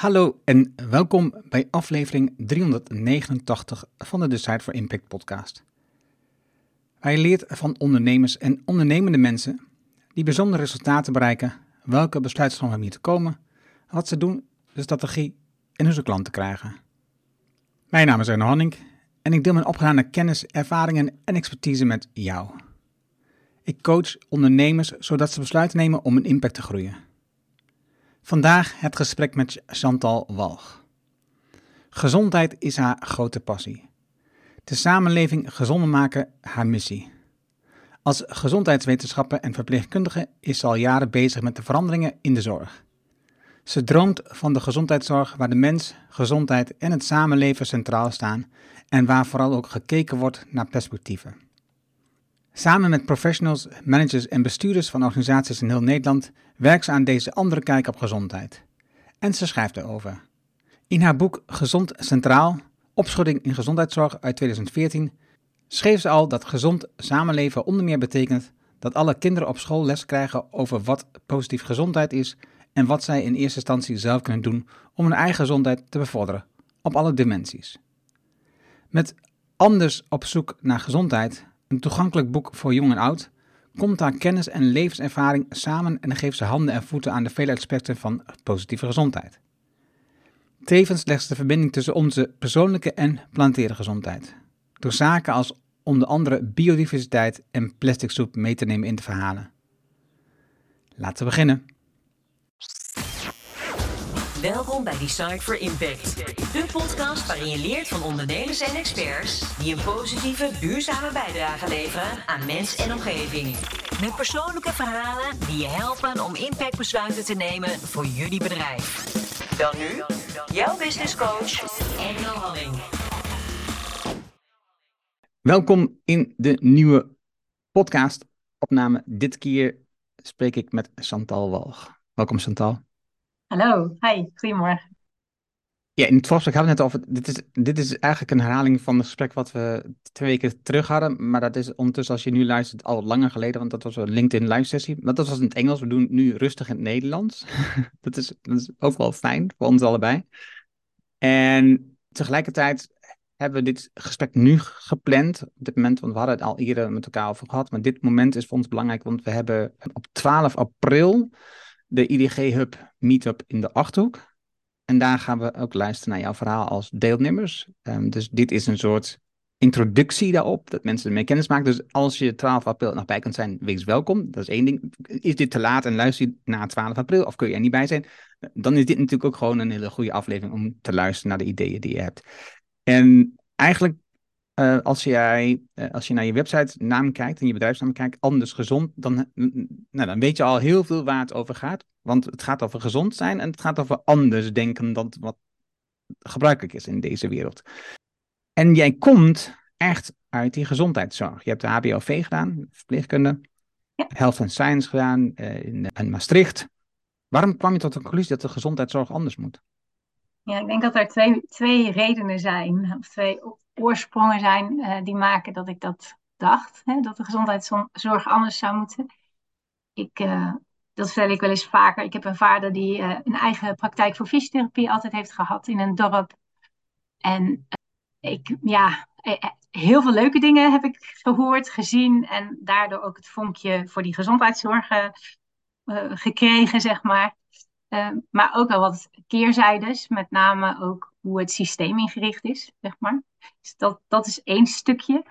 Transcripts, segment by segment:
Hallo en welkom bij aflevering 389 van de Decide for Impact podcast. Je leert van ondernemers en ondernemende mensen die bijzondere resultaten bereiken, welke besluiten om hier te komen, wat ze doen, de strategie en hoe ze klanten krijgen. Mijn naam is Erno Hanning en ik deel mijn opgedane kennis, ervaringen en expertise met jou. Ik coach ondernemers zodat ze besluiten nemen om een impact te groeien. Vandaag het gesprek met Chantal Walg. Gezondheid is haar grote passie. De samenleving gezonder maken haar missie. Als gezondheidswetenschapper en verpleegkundige is ze al jaren bezig met de veranderingen in de zorg. Ze droomt van de gezondheidszorg waar de mens, gezondheid en het samenleven centraal staan en waar vooral ook gekeken wordt naar perspectieven. Samen met professionals, managers en bestuurders van organisaties in heel Nederland werkt ze aan deze andere kijk op gezondheid. En ze schrijft erover. In haar boek Gezond Centraal, opschudding in gezondheidszorg uit 2014, schreef ze al dat gezond samenleven onder meer betekent dat alle kinderen op school les krijgen over wat positief gezondheid is en wat zij in eerste instantie zelf kunnen doen om hun eigen gezondheid te bevorderen, op alle dimensies. Met Anders op zoek naar gezondheid, een toegankelijk boek voor jong en oud, komt haar kennis en levenservaring samen en geeft ze handen en voeten aan de vele aspecten van positieve gezondheid. Tevens legt ze de verbinding tussen onze persoonlijke en planetaire gezondheid, door zaken als onder andere biodiversiteit en plastic soep mee te nemen in de verhalen. Laten we beginnen. Welkom bij Decide for Impact, de podcast waarin je leert van ondernemers en experts die een positieve, duurzame bijdrage leveren aan mens en omgeving. Met persoonlijke verhalen die je helpen om impactbesluiten te nemen voor jullie bedrijf. Dan nu, jouw business coach, Engel Halling. Welkom in de nieuwe podcast-opname. Dit keer spreek ik met Chantal Walg. Welkom Chantal. Hallo, hi, goedemorgen. Ja, in het voorgesprek hadden we het over. Dit is, dit is eigenlijk een herhaling van het gesprek wat we twee weken terug hadden. Maar dat is ondertussen, als je nu luistert, al langer geleden. Want dat was een LinkedIn live sessie. Maar dat was in het Engels. We doen het nu rustig in het Nederlands. dat, is, dat is ook wel fijn voor ons allebei. En tegelijkertijd hebben we dit gesprek nu gepland. Op dit moment, want we hadden het al eerder met elkaar over gehad. Maar dit moment is voor ons belangrijk, want we hebben op 12 april de IDG Hub Meetup in de Achterhoek. En daar gaan we ook luisteren naar jouw verhaal als deelnemers. Ehm, dus dit is een soort introductie daarop, dat mensen ermee kennis maken. Dus als je 12 april nog bij kunt zijn, wees welkom. Dat is één ding. Is dit te laat en luister je na 12 april of kun je er niet bij zijn? Dan is dit natuurlijk ook gewoon een hele goede aflevering om te luisteren naar de ideeën die je hebt. En eigenlijk uh, als, jij, uh, als je naar je website naam kijkt en je bedrijfsnaam kijkt, anders gezond, dan, nou, dan weet je al heel veel waar het over gaat. Want het gaat over gezond zijn en het gaat over anders denken dan wat gebruikelijk is in deze wereld. En jij komt echt uit die gezondheidszorg. Je hebt de HBOV gedaan, verpleegkunde, ja. Health and Science gedaan uh, in, in Maastricht. Waarom kwam je tot de conclusie dat de gezondheidszorg anders moet? Ja, ik denk dat er twee, twee redenen zijn, of twee oorsprongen zijn uh, die maken dat ik dat dacht, hè, dat de gezondheidszorg anders zou moeten. Ik, uh, dat vertel ik wel eens vaker. Ik heb een vader die uh, een eigen praktijk voor fysiotherapie altijd heeft gehad in een dorp. En ik, ja, heel veel leuke dingen heb ik gehoord, gezien en daardoor ook het vonkje voor die gezondheidszorg gekregen, zeg maar. maar ook wel wat keerzijdes, met name ook hoe het systeem ingericht is, zeg maar. Dus dat, dat is één stukje.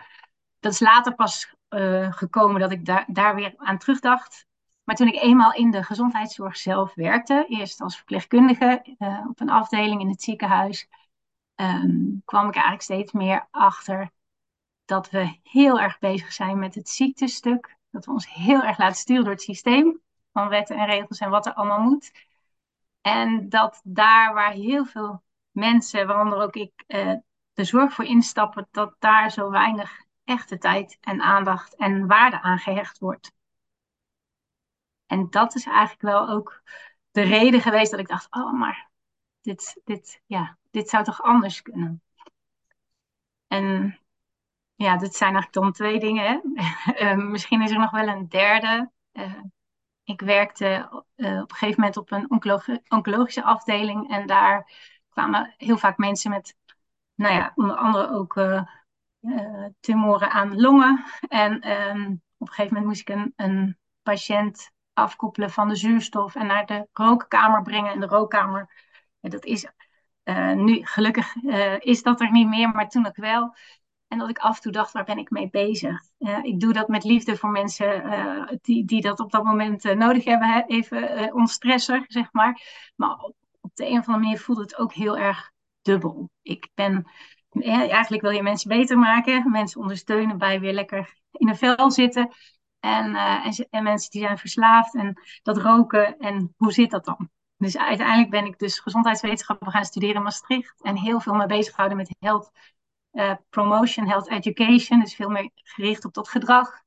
Dat is later pas uh, gekomen dat ik daar, daar weer aan terugdacht. Maar toen ik eenmaal in de gezondheidszorg zelf werkte, eerst als verpleegkundige uh, op een afdeling in het ziekenhuis, um, kwam ik eigenlijk steeds meer achter dat we heel erg bezig zijn met het ziektestuk. Dat we ons heel erg laten sturen door het systeem van wetten en regels en wat er allemaal moet. En dat daar waar heel veel mensen, waaronder ook ik, uh, de zorg voor instappen, dat daar zo weinig echte tijd en aandacht en waarde aan gehecht wordt. En dat is eigenlijk wel ook de reden geweest dat ik dacht, oh, maar dit, dit, ja, dit zou toch anders kunnen. En ja, dit zijn eigenlijk dan twee dingen. Hè? uh, misschien is er nog wel een derde. Uh, ik werkte op een gegeven moment op een oncologische afdeling. En daar kwamen heel vaak mensen met, nou ja, onder andere ook uh, tumoren aan longen. En um, op een gegeven moment moest ik een, een patiënt afkoppelen van de zuurstof en naar de rookkamer brengen. En de rookkamer, dat is uh, nu gelukkig uh, is dat er niet meer, maar toen ook wel. En dat ik af en toe dacht, waar ben ik mee bezig? Uh, ik doe dat met liefde voor mensen die, die dat op dat moment nodig hebben. Hè? Even ontstresser, zeg maar. Maar op, de een of andere manier voelde het ook heel erg dubbel. Ik ben, eigenlijk wil je mensen beter maken. Mensen ondersteunen bij weer lekker in een vel zitten. En, en, en mensen die zijn verslaafd en dat roken. En hoe zit dat dan? Dus uiteindelijk ben ik dus gezondheidswetenschappen gaan studeren in Maastricht. En heel veel me bezig gehouden met health uh, promotion, health education. Dus veel meer gericht op dat gedrag.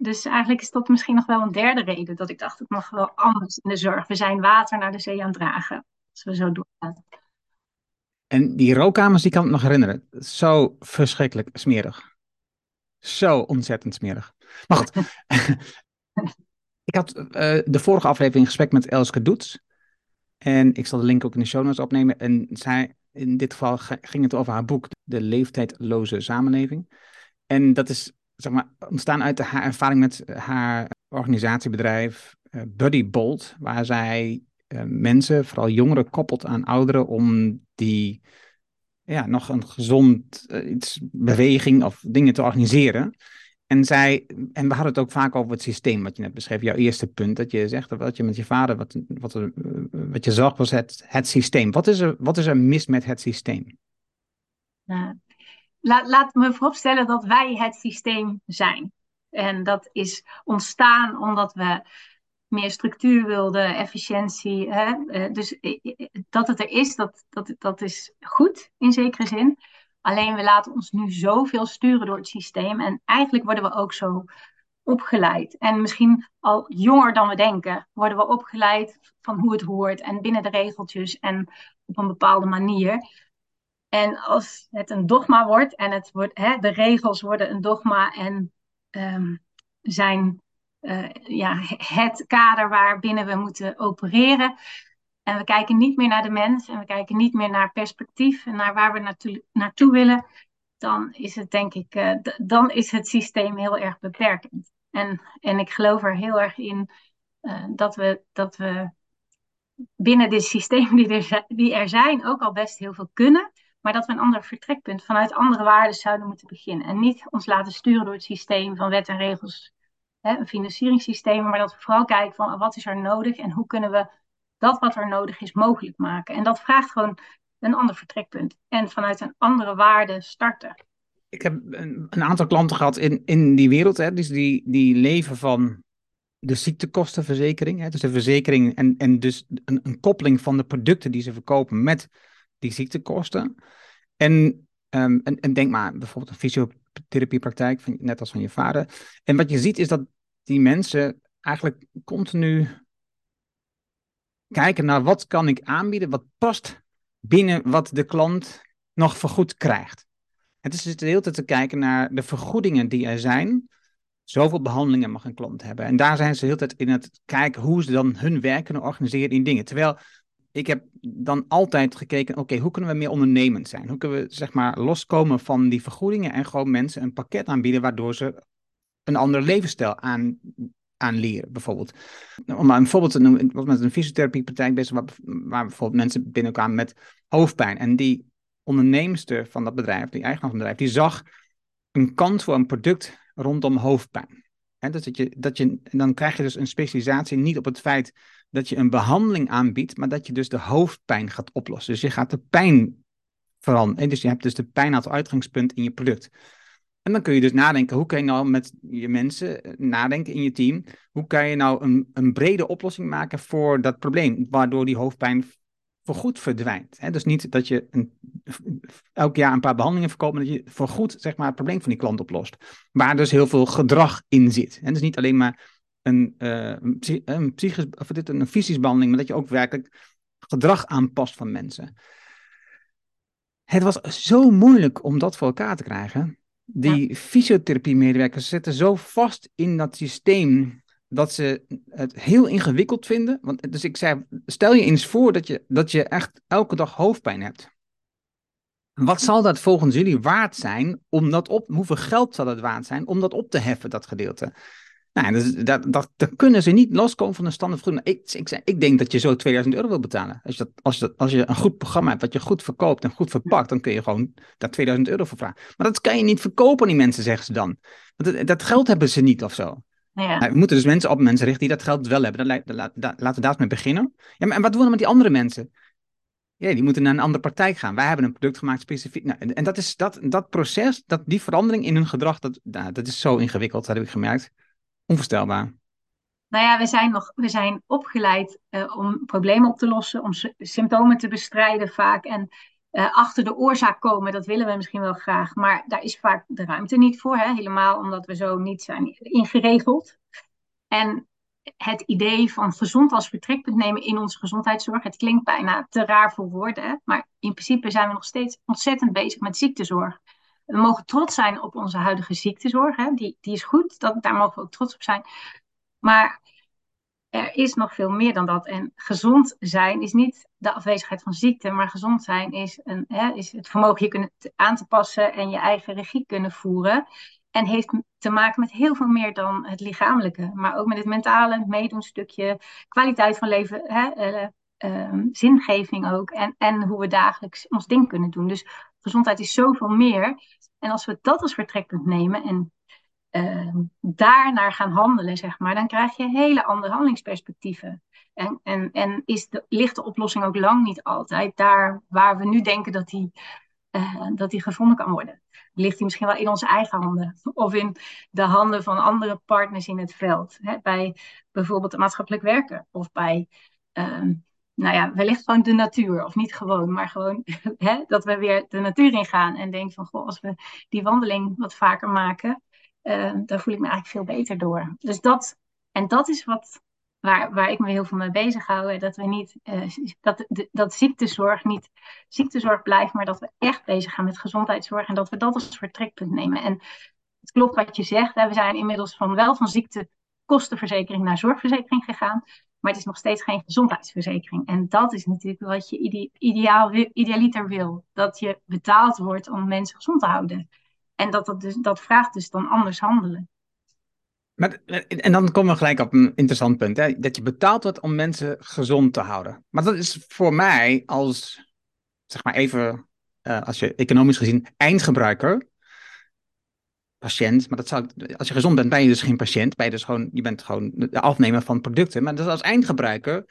Dus eigenlijk is dat misschien nog wel een derde reden dat ik dacht, het mag wel anders in de zorg. We zijn water naar de zee aan het dragen, als we zo doorgaan. En die rookkamers, die kan ik nog herinneren. Zo verschrikkelijk smerig. Zo ontzettend smerig. Maar goed. ik had uh, de vorige aflevering gesprek met Elske Doets. En ik zal de link ook in de show notes opnemen. En zij, in dit geval ging het over haar boek, De Leeftijdloze Samenleving. En dat is zeg maar, ontstaan uit haar ervaring met haar organisatiebedrijf uh, Buddy Bolt, waar zij uh, mensen, vooral jongeren, koppelt aan ouderen om die ja, nog een gezond uh, iets, beweging of dingen te organiseren. En, zij, en we hadden het ook vaak over het systeem, wat je net beschreef. Jouw eerste punt, dat je zegt dat je met je vader, wat, wat, wat je zag, was het, het systeem. Wat is, er, wat is er mis met het systeem? Nou, laat, laat me vooropstellen dat wij het systeem zijn. En dat is ontstaan omdat we meer structuur wilden, efficiëntie. Hè? Eh, dus eh, eh, dat het er is, dat, dat, dat is goed in zekere zin. Alleen we laten ons nu zoveel sturen door het systeem. En eigenlijk worden we ook zo opgeleid. En misschien al jonger dan we denken, worden we opgeleid van hoe het hoort en binnen de regeltjes en op een bepaalde manier. En als het een dogma wordt en het wordt, hè, de regels worden een dogma en um, zijn uh, ja, het kader waarbinnen we moeten opereren, en we kijken niet meer naar de mens en we kijken niet meer naar perspectief en naar waar we naartoe, naartoe willen, dan is het denk ik, uh, dan is het systeem heel erg beperkend. En, en ik geloof er heel erg in uh, dat, we, dat we binnen dit systeem die die er zijn ook al best heel veel kunnen, maar dat we een ander vertrekpunt vanuit andere waarden zouden moeten beginnen. En niet ons laten sturen door het systeem van wet en regels, hè, een financieringssysteem, maar dat we vooral kijken van wat is er nodig en hoe kunnen we dat wat er nodig is mogelijk maken. En dat vraagt gewoon een ander vertrekpunt en vanuit een andere waarde starten. Ik heb een, een aantal klanten gehad in, in die wereld, hè, dus die, die leven van de ziektekostenverzekering. Hè, dus de verzekering en, en dus een, een koppeling van de producten die ze verkopen met die ziektekosten. En, um, en, en denk maar bijvoorbeeld een fysiotherapiepraktijk, net als van je vader. En wat je ziet is dat die mensen eigenlijk continu kijken naar wat kan ik aanbieden, wat past binnen wat de klant nog vergoed krijgt. Het is dus de hele tijd te kijken naar de vergoedingen die er zijn. Zoveel behandelingen mag een klant hebben. En daar zijn ze de hele tijd in het kijken hoe ze dan hun werk kunnen organiseren in dingen. Terwijl ik heb dan altijd gekeken, oké, hoe kunnen we meer ondernemend zijn? Hoe kunnen we zeg maar loskomen van die vergoedingen en gewoon mensen een pakket aanbieden waardoor ze een andere levensstijl aan, aanleren, bijvoorbeeld. Om maar een voorbeeld te noemen, was met een fysiotherapiepraktijk bezig, waar, waar bijvoorbeeld mensen binnenkwamen met hoofdpijn. En die onderneemster van dat bedrijf, die eigenaar van het bedrijf, die zag een kans voor een product rondom hoofdpijn. En dus dat je, dat je, dan krijg je dus een specialisatie niet op het feit dat je een behandeling aanbiedt, maar dat je dus de hoofdpijn gaat oplossen. Dus je gaat de pijn veranderen. Dus je hebt dus de pijn als uitgangspunt in je product. En dan kun je dus nadenken, hoe kan je nou met je mensen eh, nadenken in je team, hoe kan je nou een, een brede oplossing maken voor dat probleem, waardoor die hoofdpijn voorgoed verdwijnt. Dus niet dat je een, elk jaar een paar behandelingen verkoopt, maar dat je voorgoed zeg maar, het probleem van die klant oplost. Waar dus heel veel gedrag in zit. En dus niet alleen maar een, uh, een, een, psychisch, of dit, een fysisch behandeling, maar dat je ook werkelijk gedrag aanpast van mensen. Het was zo moeilijk om dat voor elkaar te krijgen. Die ja. fysiotherapie-medewerkers zitten zo vast in dat systeem dat ze het heel ingewikkeld vinden. Want, dus ik zei, stel je eens voor dat je, dat je echt elke dag hoofdpijn hebt. Wat zal dat volgens jullie waard zijn om dat op, hoeveel geld zal het waard zijn om dat op te heffen, dat gedeelte? Nou, dus dat, dat, dat kunnen ze niet loskomen van een standaard vergoeding. Ik, ik, ik denk dat je zo 2000 euro wil betalen. Als je, dat, als, je dat, als je een goed programma hebt, wat je goed verkoopt en goed verpakt, dan kun je gewoon daar 2000 euro voor vragen. Maar dat kan je niet verkopen aan die mensen, zeggen ze dan. Want dat, dat geld hebben ze niet of zo. Ja. Nou, we moeten dus mensen op mensen richten die dat geld wel hebben. Dan, laten we daar eens mee beginnen. Ja, maar en wat doen we dan met die andere mensen? Ja, die moeten naar een andere praktijk gaan. Wij hebben een product gemaakt specifiek. Nou, en dat, is, dat, dat proces, dat, die verandering in hun gedrag, dat, nou, dat is zo ingewikkeld, dat heb ik gemerkt. Onvoorstelbaar. Nou ja, we zijn, nog, we zijn opgeleid uh, om problemen op te lossen, om symptomen te bestrijden vaak. En uh, achter de oorzaak komen, dat willen we misschien wel graag. Maar daar is vaak de ruimte niet voor. Hè? Helemaal omdat we zo niet zijn ingeregeld. En het idee van gezond als vertrekpunt nemen in onze gezondheidszorg. Het klinkt bijna te raar voor woorden, maar in principe zijn we nog steeds ontzettend bezig met ziektezorg. We mogen trots zijn op onze huidige ziektezorg. Hè. Die, die is goed, dat, daar mogen we ook trots op zijn. Maar er is nog veel meer dan dat. En gezond zijn is niet de afwezigheid van ziekte, maar gezond zijn is, een, hè, is het vermogen je kunnen aan te passen en je eigen regie kunnen voeren. En heeft te maken met heel veel meer dan het lichamelijke, maar ook met het mentale, meedoen stukje, kwaliteit van leven, hè, uh, uh, zingeving ook. En, en hoe we dagelijks ons ding kunnen doen. Dus gezondheid is zoveel meer. En als we dat als vertrekpunt nemen en uh, daarnaar gaan handelen, zeg maar, dan krijg je hele andere handelingsperspectieven. En, en, en is de, ligt de oplossing ook lang niet altijd daar waar we nu denken dat die, uh, dat die gevonden kan worden. Ligt die misschien wel in onze eigen handen of in de handen van andere partners in het veld. Hè? Bij bijvoorbeeld maatschappelijk werker of bij uh, nou ja, wellicht gewoon de natuur. Of niet gewoon, maar gewoon hè, dat we weer de natuur ingaan. En denken van, goh, als we die wandeling wat vaker maken, uh, dan voel ik me eigenlijk veel beter door. Dus dat, en dat is wat, waar, waar ik me heel veel mee bezig hou. Dat we niet, uh, dat, de, dat ziektezorg niet ziektezorg blijft, maar dat we echt bezig gaan met gezondheidszorg. En dat we dat als vertrekpunt nemen. En het klopt wat je zegt. Hè, we zijn inmiddels van wel van ziektekostenverzekering naar zorgverzekering gegaan. Maar het is nog steeds geen gezondheidsverzekering. En dat is natuurlijk wat je ide ideaal, idealiter wil. Dat je betaald wordt om mensen gezond te houden. En dat, dat, dus, dat vraagt dus dan anders handelen. Maar, en dan komen we gelijk op een interessant punt. Hè? Dat je betaald wordt om mensen gezond te houden. Maar dat is voor mij als, zeg maar even, uh, als je economisch gezien eindgebruiker, patiënt, maar dat als je gezond bent, ben je dus geen patiënt. Ben je, dus gewoon, je bent gewoon de afnemer van producten. Maar dus als eindgebruiker,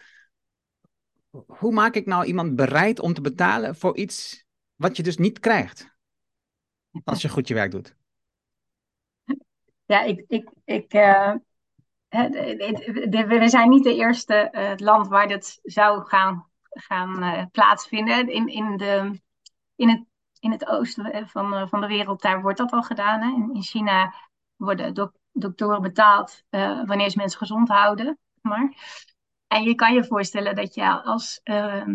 hoe maak ik nou iemand bereid om te betalen voor iets wat je dus niet krijgt? Als je goed je werk doet. Ja, ik, ik, ik, uh, we zijn niet de eerste uh, land waar dit zou gaan, gaan uh, plaatsvinden. In, in, de, in het in het oosten eh, van, eh, van de wereld, daar wordt dat al gedaan. Hè. In, in China worden dok doktoren betaald uh, wanneer ze mensen gezond houden. Maar. En je kan je voorstellen dat je als, uh,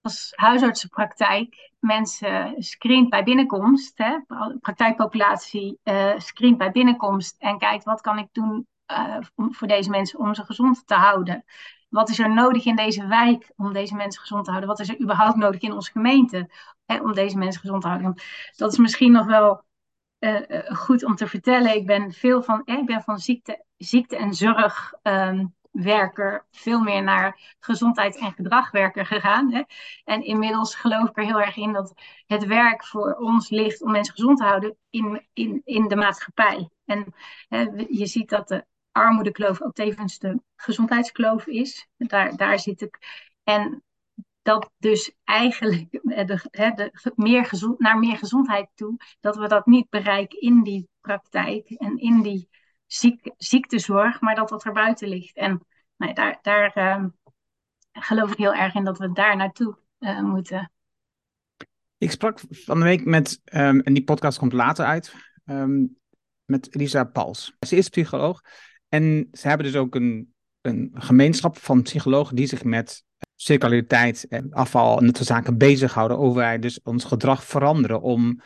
als huisartsenpraktijk mensen screent bij binnenkomst, hè, praktijkpopulatie uh, screent bij binnenkomst en kijkt wat kan ik doen voor deze mensen om ze gezond te houden. Wat is er nodig in deze wijk om deze mensen gezond te houden? Wat is er überhaupt nodig in onze gemeente hè, om deze mensen gezond te houden? dat is misschien nog wel uh, goed om te vertellen. Ik ben veel van, eh, ik ben van ziekte, ziekte en zorgwerker veel meer naar gezondheid en gedragwerker gegaan. Hè. En inmiddels geloof ik er heel erg in dat het werk voor ons ligt om mensen gezond te houden in, in, in de maatschappij. En hè, je ziet dat de armoedekloof ook tevens de gezondheidskloof is. Daar, daar zit ik. En dat dus eigenlijk de, meer gezond, naar meer gezondheid toe, dat we dat niet bereiken in die praktijk en in die ziek, ziektezorg, maar dat dat er buiten ligt. En nou, daar, daar uh, geloof ik heel erg in dat we daar naartoe uh, moeten. Ik sprak van de week met, um, en die podcast komt later uit, um, met Lisa Pals. Ze is psycholoog en ze hebben dus ook een, een gemeenschap van psychologen die zich met circulariteit en afval en dat soort zaken bezighouden. Hoe wij dus ons gedrag veranderen om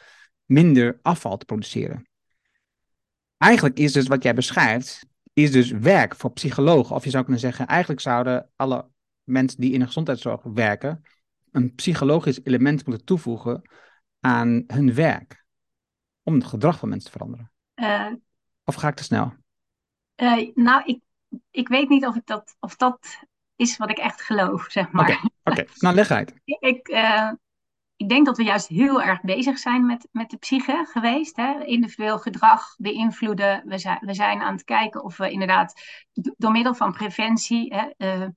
minder afval te produceren. Eigenlijk is dus wat jij beschrijft, is dus werk voor psychologen. Of je zou kunnen zeggen, eigenlijk zouden alle mensen die in de gezondheidszorg werken, een psychologisch element moeten toevoegen aan hun werk. Om het gedrag van mensen te veranderen. Uh, of ga ik te snel? Uh, nou, ik, ik weet niet of, ik dat, of dat is wat ik echt geloof, zeg maar. Oké, okay. nou leg uit. ik, uh, ik denk dat we juist heel erg bezig zijn met, met de psyche geweest. Hè? Individueel gedrag beïnvloeden. We zijn, we zijn aan het kijken of we inderdaad door middel van preventie, hè, uh,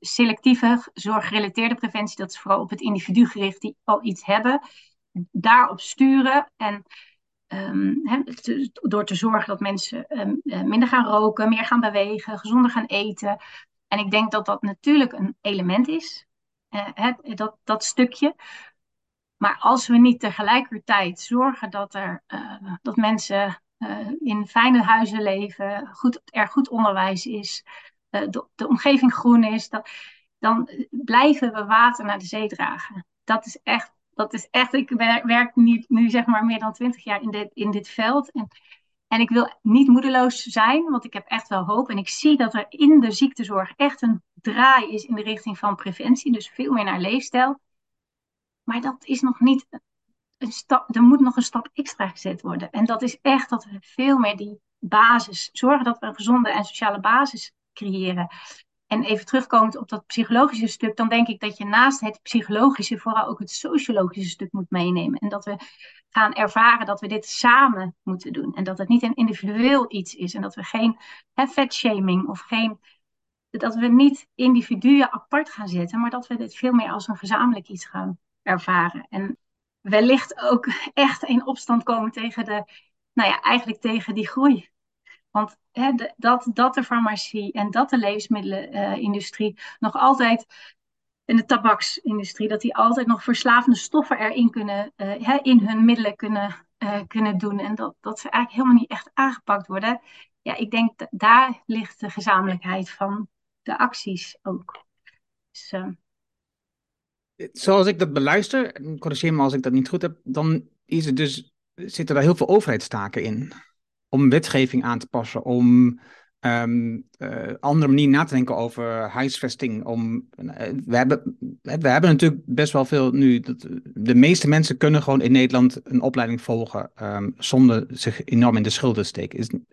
selectieve zorggerelateerde preventie, dat is vooral op het individu gericht die al iets hebben, daarop sturen. En um, door te zorgen dat mensen um, minder gaan roken, meer gaan bewegen, gezonder gaan eten. En ik denk dat dat natuurlijk een element is. Uh, dat, dat stukje. Maar als we niet tegelijkertijd zorgen dat, er, uh, dat mensen in fijne huizen leven, goed, er goed onderwijs is, de, de, omgeving groen is, dat, dan blijven we water naar de zee dragen. Dat is echt dat is echt, ik werk nu, nu zeg maar meer dan twintig jaar in dit, in dit veld. En, en ik wil niet moedeloos zijn, want ik heb echt wel hoop. En ik zie dat er in de ziektezorg echt een draai is in de richting van preventie. Dus veel meer naar leefstijl. Maar dat is nog niet een stap, er moet nog een stap extra gezet worden. En dat is echt dat we veel meer die basis, zorgen dat we een gezonde en sociale basis creëren. En even terugkomend op dat psychologische stuk, dan denk ik dat je naast het psychologische vooral ook het sociologische stuk moet meenemen. En dat we gaan ervaren dat we dit samen moeten doen. En dat het niet een individueel iets is. En dat we geen fatshaming of geen. Dat we niet individuen apart gaan zetten, maar dat we dit veel meer als een gezamenlijk iets gaan ervaren. En wellicht ook echt in opstand komen tegen de, nou ja, eigenlijk tegen die groei want dat, dat de farmacie en dat de levensmiddelenindustrie nog altijd, en de tabaksindustrie, dat die altijd nog verslavende stoffen erin kunnen, hè, in hun middelen kunnen, uh, kunnen doen. En dat, dat ze eigenlijk helemaal niet echt aangepakt worden. Ja, ik denk daar ligt de gezamenlijkheid van de acties ook. Dus, uh... Zoals ik dat beluister, corrigeer me als ik dat niet goed heb, dan is het dus, zitten daar heel veel overheidstaken in om wetgeving aan te passen, om um, uh, andere manieren na te denken over huisvesting. Om, uh, we, hebben, we hebben natuurlijk best wel veel nu. Dat, de meeste mensen kunnen gewoon in Nederland een opleiding volgen um, zonder zich enorm in de schulden te steken.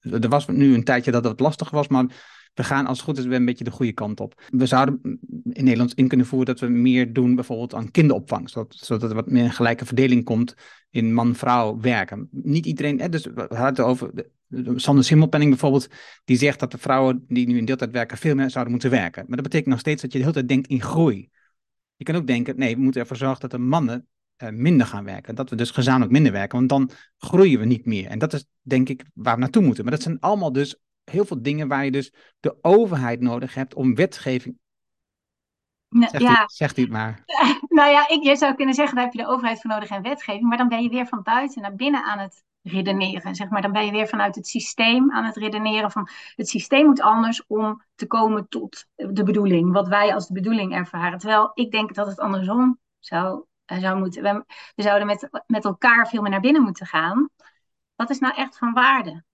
Er was nu een tijdje dat het lastig was, maar we gaan als het goed is een beetje de goede kant op. We zouden in Nederland in kunnen voeren dat we meer doen bijvoorbeeld aan kinderopvang, zodat, zodat er wat meer een gelijke verdeling komt in man-vrouw werken. Niet iedereen, hè, dus we hadden het over, de, Sander Simmelpenning bijvoorbeeld, die zegt dat de vrouwen die nu in deeltijd werken veel meer zouden moeten werken. Maar dat betekent nog steeds dat je de hele tijd denkt in groei. Je kan ook denken, nee, we moeten ervoor zorgen dat de mannen uh, minder gaan werken. Dat we dus gezamenlijk minder werken, want dan groeien we niet meer. En dat is denk ik waar we naartoe moeten. Maar dat zijn allemaal dus heel veel dingen waar je dus de overheid nodig hebt om wetgeving. Zegt, ja. u, zegt u het maar. Nou ja, ik, je zou kunnen zeggen, daar heb je de overheid voor nodig en wetgeving. Maar dan ben je weer van buiten naar binnen aan het redeneren. Zeg maar. Dan ben je weer vanuit het systeem aan het redeneren van het systeem moet anders om te komen tot de bedoeling. Wat wij als de bedoeling ervaren. Terwijl ik denk dat het andersom zou, eh, zou moeten. We, we zouden met, met elkaar veel meer naar binnen moeten gaan. Wat is nou echt van waarde?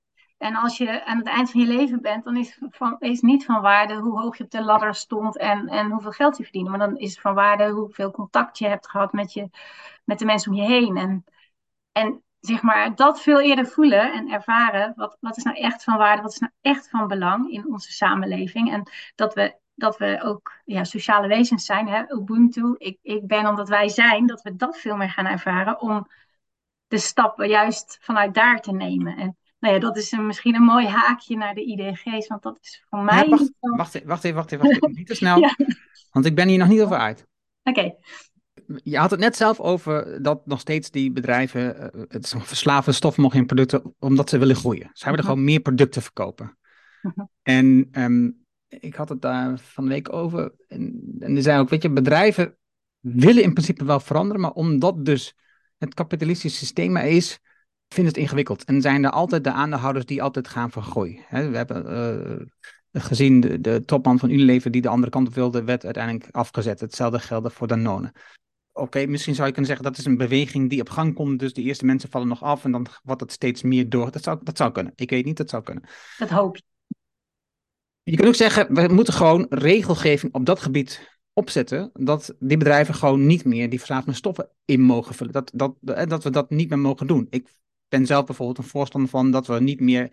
En als je aan het eind van je leven bent, dan is, van, is niet van waarde hoe hoog je op de ladder stond en, en hoeveel geld je verdiende. Maar dan is het van waarde hoeveel contact je hebt gehad met, je, met de mensen om je heen. En, en zeg maar, dat veel eerder voelen en ervaren. Wat, wat is nou echt van waarde? Wat is nou echt van belang in onze samenleving? En dat we, dat we ook ja, sociale wezens zijn. Hè? Ubuntu, ik, ik ben omdat wij zijn. Dat we dat veel meer gaan ervaren om de stappen juist vanuit daar te nemen. En nou ja, dat is een, misschien een mooi haakje naar de IDG's, want dat is voor mij... Ja, wacht, wacht, even, wacht even, wacht even, niet te snel, ja. want ik ben hier nog niet over uit. Oké. Je had het net zelf over dat nog steeds die bedrijven uh, het verslaven stoffen mogen in producten omdat ze willen groeien. Ze willen uh gewoon meer producten verkopen. Uh En um, ik had het daar van de week over. En, en er zijn ook, weet je, bedrijven willen in principe wel veranderen, maar omdat dus het kapitalistische systeem er is, vinden het ingewikkeld. En zijn er altijd de aandeelhouders die altijd gaan vergooien. we hebben uh, gezien de, de, topman van Unilever die de andere kant op wilde, werd uiteindelijk afgezet. Hetzelfde geldt voor Danone. oké, misschien zou je kunnen zeggen dat is een beweging die op gang komt, dus de eerste mensen vallen nog af en dan wordt het steeds meer door. Dat zou, dat zou kunnen. Ik weet niet, dat zou kunnen. Dat hoop je. Je kunt ook zeggen, we moeten gewoon regelgeving op dat gebied opzetten, dat die bedrijven gewoon niet meer die verslavende stoffen in mogen vullen. Dat, dat, dat we dat niet meer mogen doen. Ik ben zelf bijvoorbeeld een voorstander van dat we niet meer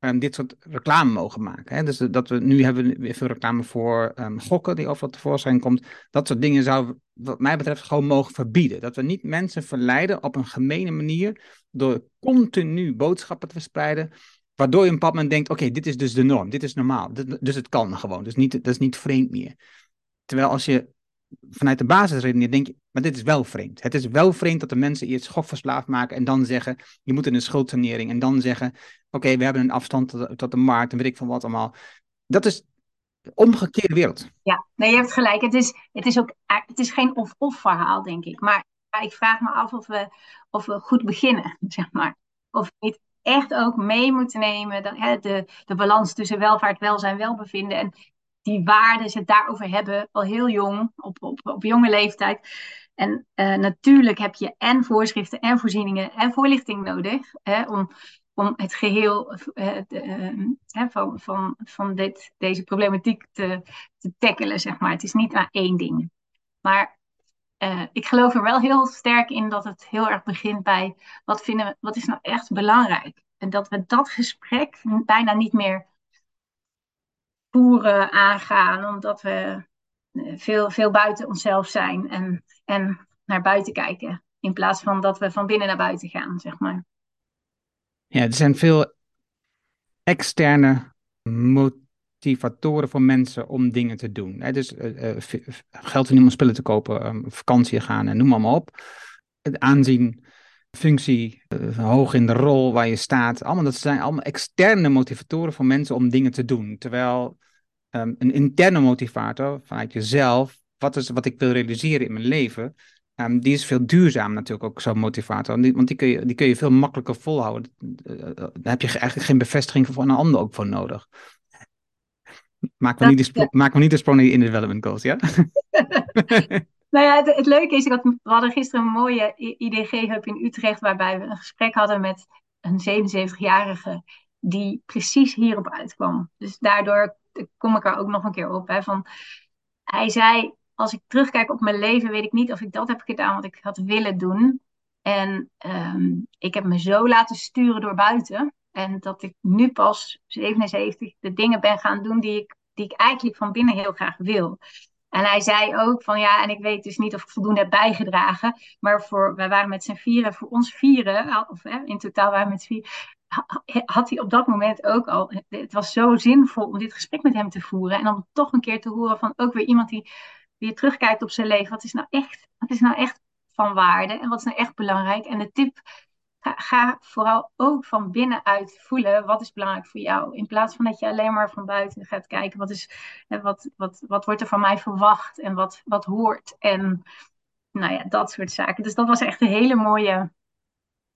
um, dit soort reclame mogen maken. Hè? Dus dat we nu hebben we veel reclame voor um, gokken die overal tevoorschijn komt. Dat soort dingen zouden wat mij betreft gewoon mogen verbieden. Dat we niet mensen verleiden op een gemene manier door continu boodschappen te verspreiden. Waardoor je een bepaald moment denkt, oké, dit is dus de norm, dit is normaal. Dus het kan gewoon, dus niet, dat is niet vreemd meer. Terwijl als je vanuit de basis redeneert, denk je, maar dit is wel vreemd. Het is wel vreemd dat de mensen eerst gokverslaafd maken en dan zeggen, je moet in een schuldsanering en dan zeggen, oké, we hebben een afstand tot, de markt en weet ik van wat allemaal. Dat is de omgekeerde wereld. Ja, nee, je hebt gelijk. Het is, het is ook het is geen of-of verhaal, denk ik. Maar ik vraag me af of we, of we goed beginnen, zeg maar. Of we niet echt ook mee moeten nemen de, de, de balans tussen welvaart, welzijn, welbevinden. En die waarden, ze daarover hebben, al heel jong, op, op, op jonge leeftijd. En uh, natuurlijk heb je en voorschriften en voorzieningen en voorlichting nodig hè, om, om het geheel de, uh, van, van, van dit, deze problematiek te, te tackelen, zeg maar. Het is niet maar één ding. Maar ik geloof er wel heel sterk in dat het heel erg begint bij wat, vinden we, wat is nou echt belangrijk. En dat we dat gesprek bijna niet meer voeren aangaan, omdat we eh, veel, veel buiten onszelf zijn en, en naar buiten kijken. In plaats van dat we van binnen naar buiten gaan, zeg maar. Ja, er zijn veel externe motivatoren voor mensen om dingen te doen. Dus uh, geld niet om spullen te kopen, um, vakantie gaan en noem maar, maar op. Het aanzien, functie, hoog in de rol waar je staat. Allemaal, dat zijn allemaal externe motivatoren voor mensen om dingen te doen. Terwijl um, een interne motivator vanuit jezelf, wat is wat ik wil realiseren in mijn leven, um, die is veel duurzaam natuurlijk ook zo'n motivator. Want die kun, je, die kun je veel makkelijker volhouden. Uh, daar heb je eigenlijk geen bevestiging van een ander ook voor nodig. Maak me, niet, de maak me niet de sprong in de development goals, ja? nou ja, het, het, leuke is, dat we hadden gisteren een mooie IDG-hub in Utrecht, waarbij we een gesprek hadden met een 77-jarige die precies hierop uitkwam. Dus daardoor kom ik er ook nog een keer op. Hè, van, hij zei, als ik terugkijk op mijn leven, weet ik niet of ik dat heb gedaan wat ik had willen doen. En ehm, ik heb me zo laten sturen door buiten. En dat ik nu pas 77 de dingen ben gaan doen die ik, die ik eigenlijk van binnen heel graag wil. En hij zei ook van ja, en ik weet dus niet of ik voldoende heb bijgedragen. Maar voor, wij waren met z'n vieren, voor ons vieren, of hè, in totaal waren we met z'n vieren, had hij op dat moment ook al. Het was zo zinvol om dit gesprek met hem te voeren. En om toch een keer te horen van ook weer iemand die weer terugkijkt op zijn leven. Wat is nou echt, wat is nou echt van waarde en wat is nou echt belangrijk? En de tip, ga, vooral ook van binnenuit voelen wat is belangrijk voor jou. In plaats van dat je alleen maar van buiten gaat kijken wat, is, wat, wat, wat wordt er van mij verwacht en wat, wat hoort. En nou ja, dat soort zaken. Dus dat was echt een hele mooie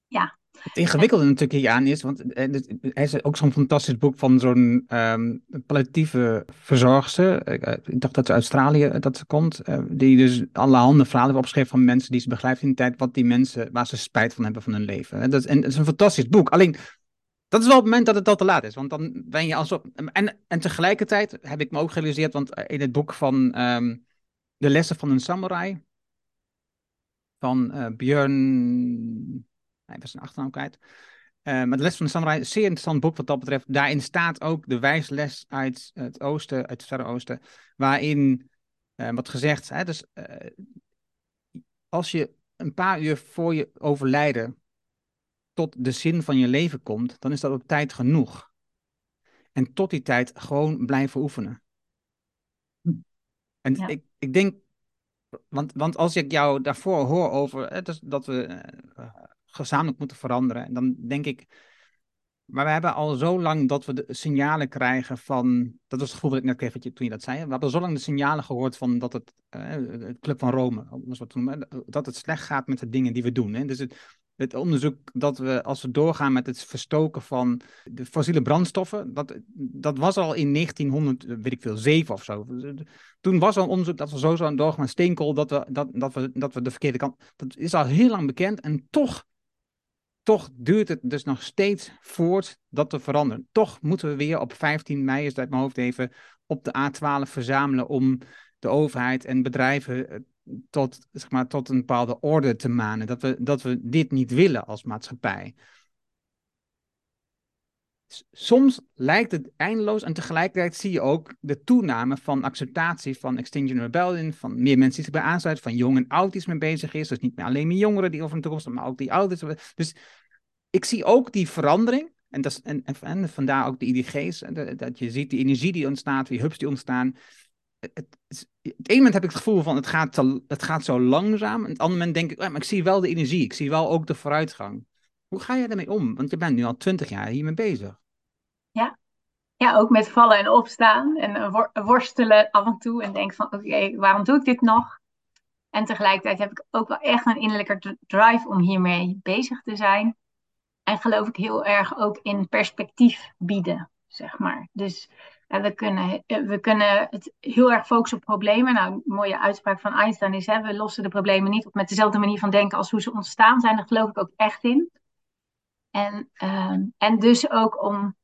ja, het ingewikkelde natuurlijk hier aan is, want er is ook zo'n fantastisch boek van zo'n um, palliatieve verzorgster. Eh, ik dacht dat ze Australië eh, dat ze komt. Die dus allerhande verhalen heeft opgeschreven van mensen die ze begrijpt in de tijd. Wat die mensen, waar ze spijt van hebben van hun leven. Dat, en het is een fantastisch boek. Alleen, dat is wel het moment dat het al te laat is. Want dan ben je alsof. En, en tegelijkertijd heb ik me ook gerealiseerd, want in het boek van um, De lessen van een samurai. Van uh, Björn hij was zijn achternaam kwijt. Uh, maar de les van de samurai, een zeer interessant boek wat dat betreft. Daarin staat ook de wijsles uit het oosten, uit het verre oosten, waarin uh, wat gezegd, hè, dus uh, als je een paar uur voor je overlijden tot de zin van je leven komt, dan is dat ook tijd genoeg. En tot die tijd gewoon blijven oefenen. En ik, ik denk, want, want als ik jou daarvoor hoor over hè, dus dat we gezamenlijk moeten veranderen. En dan denk ik, maar we hebben al zo lang dat we de signalen krijgen van, dat was het gevoel dat ik net kreeg toen je dat zei. We hebben zo lang de signalen gehoord van dat het, uh, het Club van Rome, dat het slecht gaat met de dingen die we doen. Hè. Dus het, het onderzoek dat we, als we doorgaan met het verstoken van de fossiele brandstoffen, dat, dat was al in 1900, weet ik veel, 7 of zo. Toen was al onderzoek dat we zo zouden doorgaan met steenkool, dat we, dat, dat, we, dat we de verkeerde kant. Dat is al heel lang bekend en toch, toch duurt het dus nog steeds voort dat we veranderen. Toch moeten we weer op 15 mei, is dat uit mijn hoofd even, op de A12 verzamelen om de overheid en bedrijven eh, tot, zeg maar, tot een bepaalde orde te manen. Dat we, dat we dit niet willen als maatschappij. Soms lijkt het eindeloos en tegelijkertijd zie je ook de toename van acceptatie van Extinction Rebellion, van meer mensen die zich bij aansluiten, van jong en oud die mee bezig is. Dus niet meer alleen maar jongeren die over een toekomst, maar ook die ouders. Dus ik zie ook die verandering. En, dat is, en, en, vandaar ook de IDG's, dat je ziet die energie die ontstaat, die hubs die ontstaan het, ene moment heb ik het gevoel van het gaat, het gaat zo langzaam. En het andere moment denk ik, maar ik zie wel de energie. Ik zie wel ook de vooruitgang. Hoe ga je daarmee om? Want je bent nu al twintig jaar hiermee bezig. Ja. ja, ook met vallen en opstaan. En worstelen af en toe. En denk van, oké, waarom doe ik dit nog? En tegelijkertijd heb ik ook wel echt een innerlijke drive om hiermee bezig te zijn. En geloof ik heel erg ook in perspectief bieden, zeg maar. Dus en we kunnen, eh, we kunnen het heel erg focussen op problemen. Nou, een mooie uitspraak van Einstein is: hè, we lossen de problemen niet op met dezelfde manier van denken als hoe ze ontstaan zijn. Daar geloof ik ook echt in. En, ehm, en dus ook om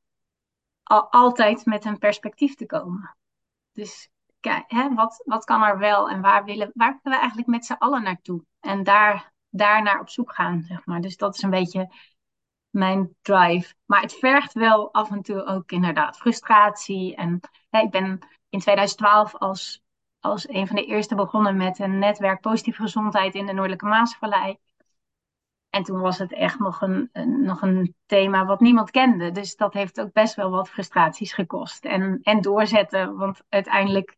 altijd met een perspectief te komen. Dus kijk, hè, wat, wat kan er wel en waar willen, waar willen we eigenlijk met z'n allen naartoe? En daar, daar naar op zoek gaan, zeg maar. Dus dat is een beetje mijn drive. Maar het vergt wel af en toe ook inderdaad frustratie. En ik ben in 2012 als, als een van de eerste begonnen met een netwerk positieve gezondheid in de Noordelijke Maasvallei. En toen was het echt nog een, nog een thema wat niemand kende. Dus dat heeft ook best wel wat frustraties gekost. En, en doorzetten, want uiteindelijk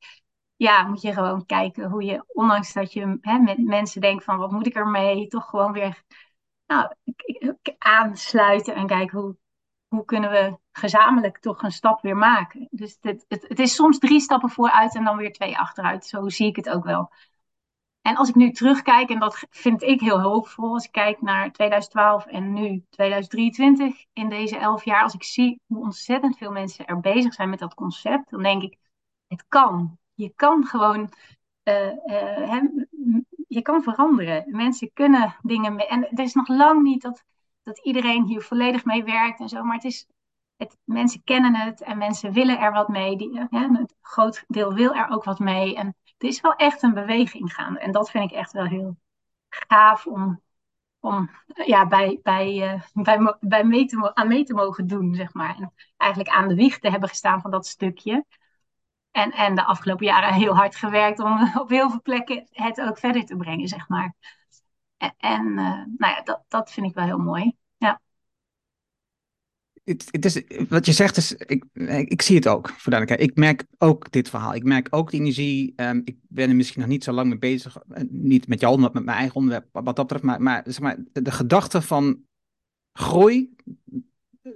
ja, moet je gewoon kijken hoe je, ondanks dat je hè, met mensen denkt van wat moet ik ermee, toch gewoon weer nou, aansluiten en kijken hoe, hoe kunnen we gezamenlijk toch een stap weer maken. Dus het, het, het is soms drie stappen vooruit en dan weer twee achteruit. Zo zie ik het ook wel. En als ik nu terugkijk, en dat vind ik heel hoopvol, als ik kijk naar 2012 en nu 2023, in deze elf jaar, als ik zie hoe ontzettend veel mensen er bezig zijn met dat concept, dan denk ik, het kan. Je kan gewoon uh, uh, je kan veranderen. Mensen kunnen dingen mee. En het is nog lang niet dat, dat iedereen hier volledig mee werkt en zo. Maar het is, het, mensen kennen het en mensen willen er wat mee. Die, het groot deel wil er ook wat mee. En er is wel echt een beweging gaan. En dat vind ik echt wel heel gaaf om, om ja, bij, bij, uh, bij, bij mee te, aan mee te mogen doen, zeg maar. En eigenlijk aan de wieg te hebben gestaan van dat stukje. En, en de afgelopen jaren heel hard gewerkt om op heel veel plekken het ook verder te brengen, zeg maar. En, en uh, nou ja, dat, dat vind ik wel heel mooi. Het, het is, wat je zegt is, ik, ik zie het ook, voor. Ik merk ook dit verhaal. Ik merk ook de energie. Um, ik ben er misschien nog niet zo lang mee bezig. Uh, niet met jou, maar met mijn eigen onderwerp, wat dat betreft. Maar, maar, zeg maar de, de gedachte van groei,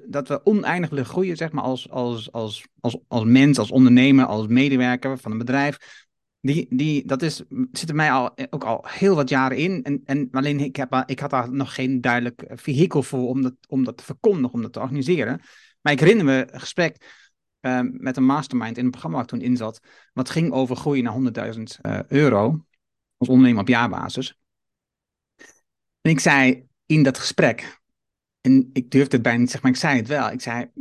dat we oneindig willen groeien, zeg maar, als, als, als, als, als mens, als ondernemer, als medewerker van een bedrijf. Die, die, dat is, zit er mij al, ook al heel wat jaren in. En, en alleen ik, heb, ik had daar nog geen duidelijk vehikel voor om dat, om dat te verkondigen, om dat te organiseren. Maar ik herinner me een gesprek uh, met een mastermind in een programma waar ik toen in zat. Wat ging over groeien naar 100.000 uh, euro als ondernemer op jaarbasis. En ik zei in dat gesprek, en ik durfde het bijna niet zeggen, maar ik zei het wel. Ik zei,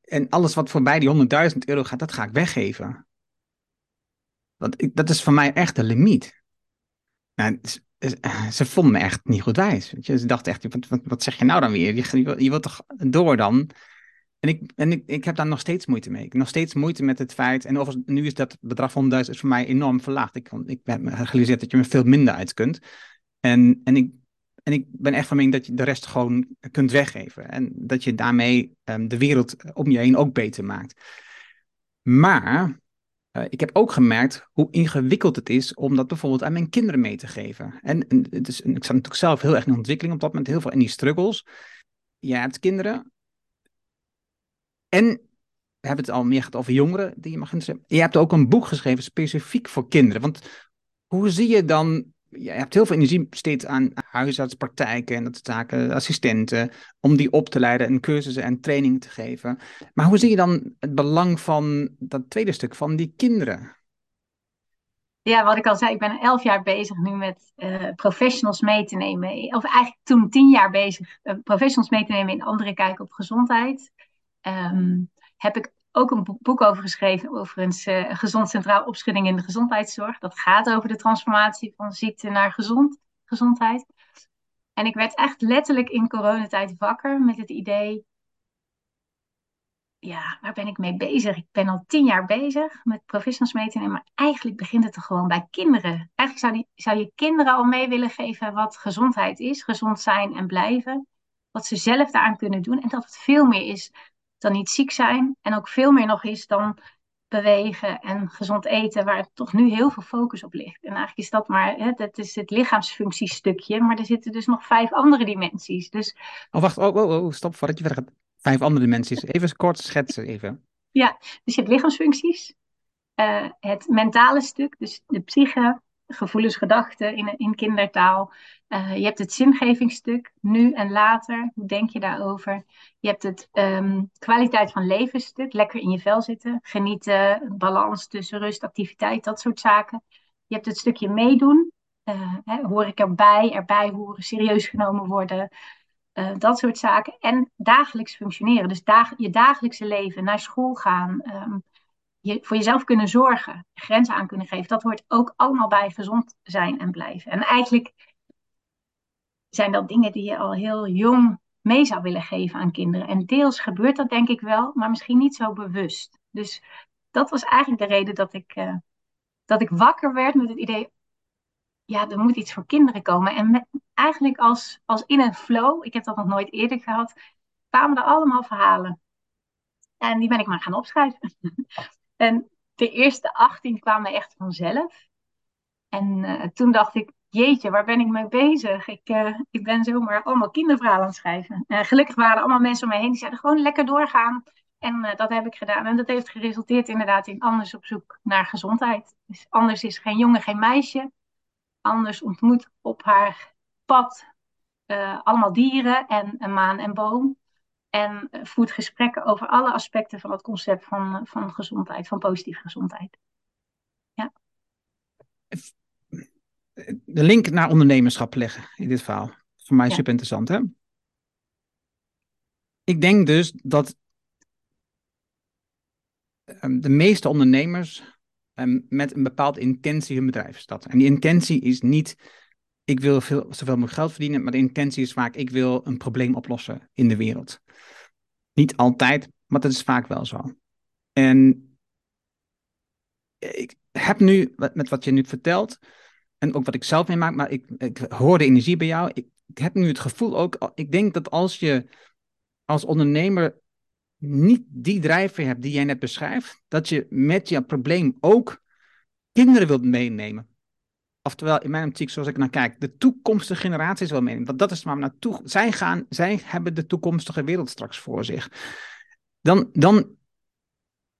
en alles wat voorbij die 100.000 euro gaat, dat ga ik weggeven. Want ik, dat is voor mij echt de limiet. Nou, ze, vonden me echt niet goed wijs. Je? Ze dachten echt, wat, wat, zeg je nou dan weer? Je, je, wilt toch door dan? En, ik, en ik, ik heb daar nog steeds moeite mee. Ik heb nog steeds moeite met het feit. En nu is dat bedrag van 100.000 voor mij enorm verlaagd. Ik, ik heb gerealiseerd dat je me veel minder uit kunt. En, en ik en ik ben echt van mening dat je de rest gewoon kunt weggeven. En dat je daarmee um, de wereld om je heen ook beter maakt. Maar uh, ik heb ook gemerkt hoe ingewikkeld het is om dat bijvoorbeeld aan mijn kinderen mee te geven. En, ik zat natuurlijk zelf heel erg in ontwikkeling op dat moment, heel veel in die struggles. Je hebt kinderen. En we hebben het al meer gehad over jongeren die je mag interesseren. Je hebt ook een boek geschreven specifiek voor kinderen. Want hoe zie je dan je hebt heel veel energie besteed aan huisartspraktijken en dat zaken, assistenten, om die op te leiden en cursussen en trainingen te geven. Maar hoe zie je dan het belang van dat tweede stuk, van die kinderen? Ja, wat ik al zei, ik ben elf jaar bezig nu met uh, professionals mee te nemen. Of eigenlijk toen tien jaar bezig, uh, professionals mee te nemen in andere kijk op gezondheid. Um, heb ik ook een boek over geschreven, overigens uh, Gezond Centraal Opschudding in de Gezondheidszorg. Dat gaat over de transformatie van ziekte naar gezond, gezondheid. En ik werd echt letterlijk in coronatijd wakker met het idee, ja, waar ben ik mee bezig? Ik ben al tien jaar bezig met professionals maar eigenlijk begint het er gewoon bij kinderen. Eigenlijk zou, zou je kinderen al mee willen geven wat gezondheid is, gezond zijn en blijven. Wat ze zelf daaraan kunnen doen en dat het veel meer is dan niet ziek zijn. En ook veel meer nog is dan bewegen en gezond eten, waar toch nu heel veel focus op ligt. En eigenlijk is dat maar, hè, dat is het lichaamsfunctiestukje, maar er zitten dus nog vijf andere dimensies. Dus... Oh, wacht, oh, oh, oh stop voordat je verder gaat. Vijf andere dimensies. Even kort schetsen, even. Ja, dus je hebt lichaamsfuncties, uh, het mentale stuk, dus de psyche, gevoelens, gedachten in, in kindertaal. Uh, je hebt het zingevingsstuk, nu en later. Hoe denk je daarover? Je hebt het um, kwaliteit van leven stuk, lekker in je vel zitten, genieten, balans tussen rust, activiteit, dat soort zaken. Je hebt het stukje meedoen, uh, hè, hoor ik erbij, erbij horen, serieus genomen worden, uh, dat soort zaken. En dagelijks functioneren, dus je dagelijkse leven, naar school gaan, um, voor jezelf kunnen zorgen, grenzen aan kunnen geven, dat hoort ook allemaal bij gezond zijn en blijven. En eigenlijk zijn dat dingen die je al heel jong mee zou willen geven aan kinderen. En deels gebeurt dat denk ik wel, maar misschien niet zo bewust. Dus dat was eigenlijk de reden dat ik, uh, dat ik wakker werd met het idee, ja, er moet iets voor kinderen komen. En eigenlijk als, als in een flow, ik heb dat nog nooit eerder gehad, kwamen er allemaal verhalen. En die ben ik maar gaan opschrijven. En de eerste 18 kwamen echt vanzelf. En uh, toen dacht ik, jeetje, waar ben ik mee bezig? Ik, uh, ik ben zomaar allemaal kinderverhalen aan het schrijven. Uh, gelukkig waren er allemaal mensen om mij heen die zeiden gewoon lekker doorgaan. En dat heb ik gedaan. En dat heeft geresulteerd inderdaad in Anders op zoek naar gezondheid. Dus Anders is geen jongen, geen meisje. Anders ontmoet op haar pad allemaal dieren en een maan en boom. En voert gesprekken over alle aspecten van het concept van, van gezondheid, van positieve gezondheid. Ja. De link naar ondernemerschap leggen in dit verhaal. Voor mij ja. super interessant, hè? Ik denk dus dat ehm, de meeste ondernemers ehm, met een bepaalde intentie hun bedrijf starten. En die intentie is niet, ik wil veel, zoveel mogelijk geld verdienen, maar de intentie is vaak, ik wil een probleem oplossen in de wereld. Niet altijd, maar dat is vaak wel zo. En ik heb nu, met wat je nu vertelt, en ook wat ik zelf meemaak, maar ik, ik hoor de energie bij jou. Ik, heb nu het gevoel ook, ik denk dat als je als ondernemer niet die drijfveer hebt die jij net beschrijft, dat je met je probleem ook kinderen wilt meenemen. Oftewel, in mijn optiek, zoals ik naar kijk, de toekomstige generaties wel meenemen. Want dat is waar we naartoe. Zij, gaan, zij hebben de toekomstige wereld straks voor zich. Dan, dan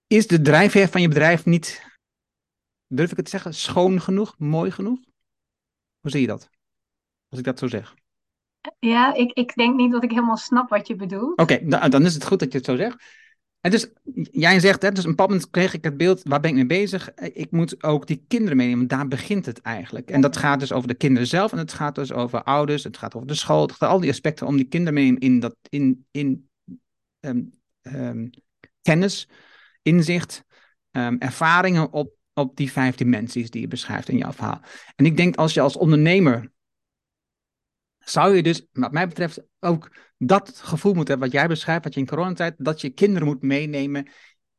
is de drijfveer van je bedrijf niet, durf ik het te zeggen, schoon genoeg, mooi genoeg? Hoe zie je dat? Als ik dat zo zeg. Ja, ik, ik denk niet dat ik helemaal snap wat je bedoelt. Oké, okay, dan is het goed dat je het zo zegt. En dus, jij zegt, hè, dus een bepaald moment kreeg ik het beeld, waar ben ik mee bezig? Ik moet ook die kinderen meenemen, daar begint het eigenlijk. En dat gaat dus over de kinderen zelf en het gaat dus over ouders, het gaat over de school, het gaat al die aspecten om die kinderen mee in, dat, in, in um, um, kennis, inzicht, um, ervaringen op, op die vijf dimensies die je beschrijft in jouw verhaal. En ik denk als je als ondernemer zou je dus, wat mij betreft, ook dat gevoel moeten hebben wat jij beschrijft, wat je in coronatijd, dat je kinderen moet meenemen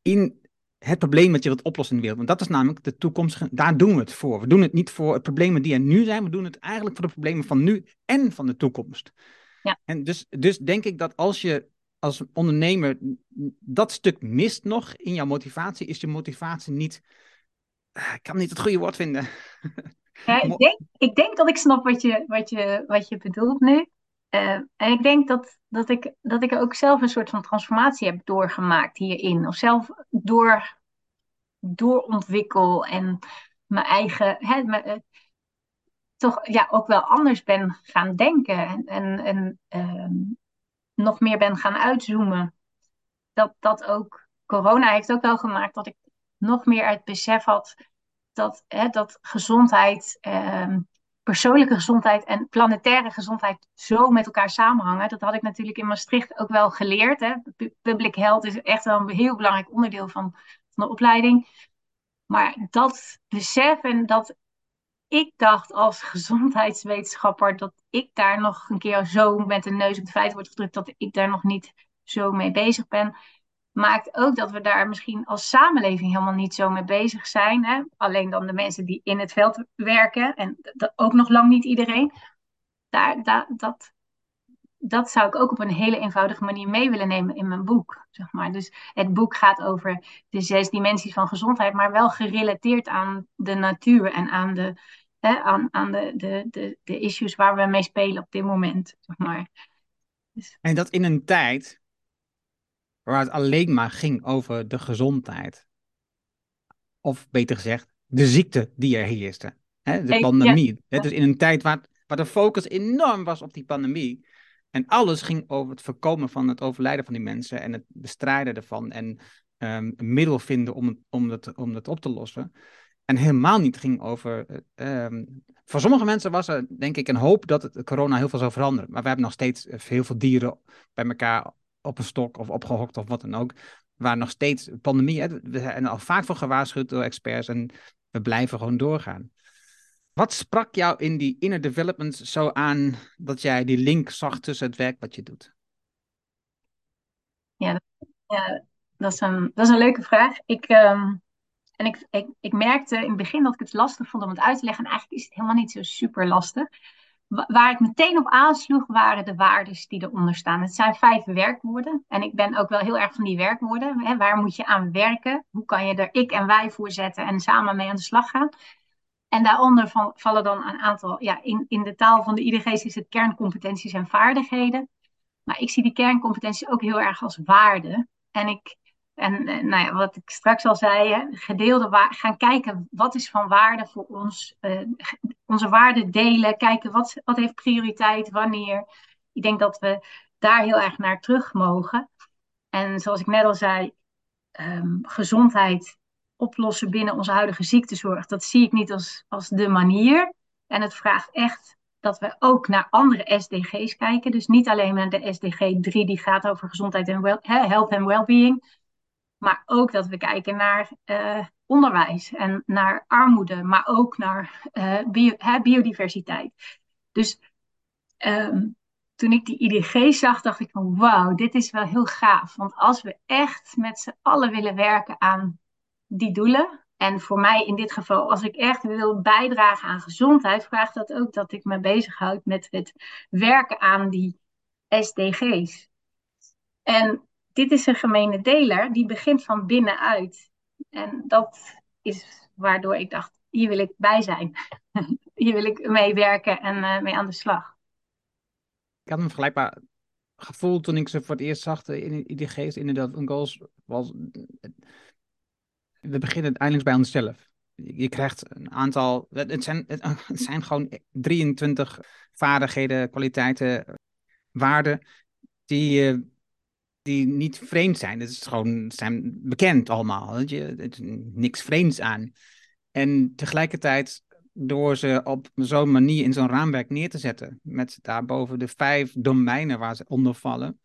in het probleem dat je wilt oplossen in de wereld. Want dat is namelijk de toekomstige, daar doen we het voor. We doen het niet voor de problemen die er nu zijn, we doen het eigenlijk voor de problemen van nu en van de toekomst. Ja. En dus, dus denk ik dat als je als ondernemer dat stuk mist nog in jouw motivatie, is je motivatie niet, ah, ik kan niet het goede woord vinden. Ja, ik, denk, ik denk dat ik snap wat je, wat je, wat je bedoelt nu. Uh, en ik denk dat, dat, ik, dat ik ook zelf een soort van transformatie heb doorgemaakt hierin. Of zelf door, doorontwikkel en mijn eigen. Hè, mijn, uh, toch ja, ook wel anders ben gaan denken en, en, en ehm, nog meer ben gaan uitzoomen. Dat, dat ook corona heeft ook wel gemaakt dat ik nog meer het besef had dat, hè, dat gezondheid, ehm, persoonlijke gezondheid en planetaire gezondheid zo met elkaar samenhangen. Dat had ik natuurlijk in Maastricht ook wel geleerd. Hè. Public health is echt wel een heel belangrijk onderdeel van, van de opleiding. Maar dat besef en dat ik dacht als gezondheidswetenschapper dat ik daar nog een keer zo met de neus op de feiten wordt gedrukt, dat ik daar nog niet zo mee bezig ben, maakt ook dat we daar misschien als samenleving helemaal niet zo mee bezig zijn. Hè? Alleen dan de mensen die in het veld werken en ook nog lang niet iedereen. Daar, daar, dat, dat zou ik ook op een hele eenvoudige manier mee willen nemen in mijn boek. Zeg maar. Dus het boek gaat over de zes dimensies van gezondheid, maar wel gerelateerd aan de natuur en aan de, hè, aan, aan de, de, de, de issues waar we mee spelen op dit moment. Zeg maar. Dus... En dat in een tijd waar het alleen maar ging over de gezondheid. Of beter gezegd, de ziekte die er heerste. Hè, de pandemie. Ja. Dus in een tijd waar, waar de focus enorm was op die pandemie en alles ging over het voorkomen van het overlijden van die mensen en het bestrijden ervan en um, een middel vinden om het, om, het, om het op te lossen. En helemaal niet ging over. Um, voor sommige mensen was er, denk ik, een hoop dat het corona heel veel zou veranderen. Maar we hebben nog steeds heel veel dieren bij elkaar op een stok of opgehokt of wat dan ook. Waar nog steeds pandemie. Hè, we zijn al vaak voor gewaarschuwd door experts en we blijven gewoon doorgaan. Wat sprak jou in die inner development zo aan dat jij die link zag tussen het werk wat je doet? Ja, ja dat, is een, dat is een leuke vraag. Ik, ehm, en ik, ik, ik merkte in het begin dat ik het lastig vond om het uit te leggen. En eigenlijk is het helemaal niet zo super lastig. Waar ik meteen op aansloeg waren de waarden die eronder staan. Het zijn vijf werkwoorden. En ik ben ook wel heel erg van die werkwoorden. Hè? Waar moet je aan werken? Hoe kan je er ik en wij voor zetten en samen mee aan de slag gaan? En daaronder vallen dan een aantal, ja, in, in de taal van de IDG's is het kerncompetenties en vaardigheden. Maar ik zie die kerncompetenties ook heel erg als waarden. En ik, en nou ja, wat ik straks al zei, gedeelde waar, gaan kijken wat is van waarde voor ons. Uh, onze waarden delen, kijken wat, wat heeft prioriteit, wanneer. Ik denk dat we daar heel erg naar terug mogen. En zoals ik net al zei, um, gezondheid oplossen binnen onze huidige ziektezorg, dat zie ik niet als, als de manier. En het vraagt echt dat we ook naar andere SDG's kijken. Dus niet alleen naar de SDG 3 die gaat over gezondheid en well, health en well-being. Maar ook dat we kijken naar uh, onderwijs en naar armoede, maar ook naar bio, hè, biodiversiteit. Dus um, toen ik die IDG zag, dacht ik van wauw, dit is wel heel gaaf. Want als we echt met z'n allen willen werken aan die doelen. En voor mij in dit geval, als ik echt wil bijdragen aan gezondheid, vraagt dat ook dat ik me bezighoud met het werken aan die SDG's. En dit is een gemene deler, die begint van binnenuit. En dat is waardoor ik dacht, hier wil ik bij zijn. hier wil ik mee werken en uh, mee aan de slag. Ik had een vergelijkbaar gevoel toen ik ze voor het eerst zag in IDG's, inderdaad, een goals was we beginnen uiteindelijk bij onszelf. Je krijgt een aantal, het zijn, het zijn gewoon 23 vaardigheden, kwaliteiten, waarden die, die niet vreemd zijn. Het is gewoon, zijn bekend allemaal. Je? Niks vreemds aan. En tegelijkertijd, door ze op zo'n manier in zo'n raamwerk neer te zetten, met daarboven de vijf domeinen waar ze onder vallen,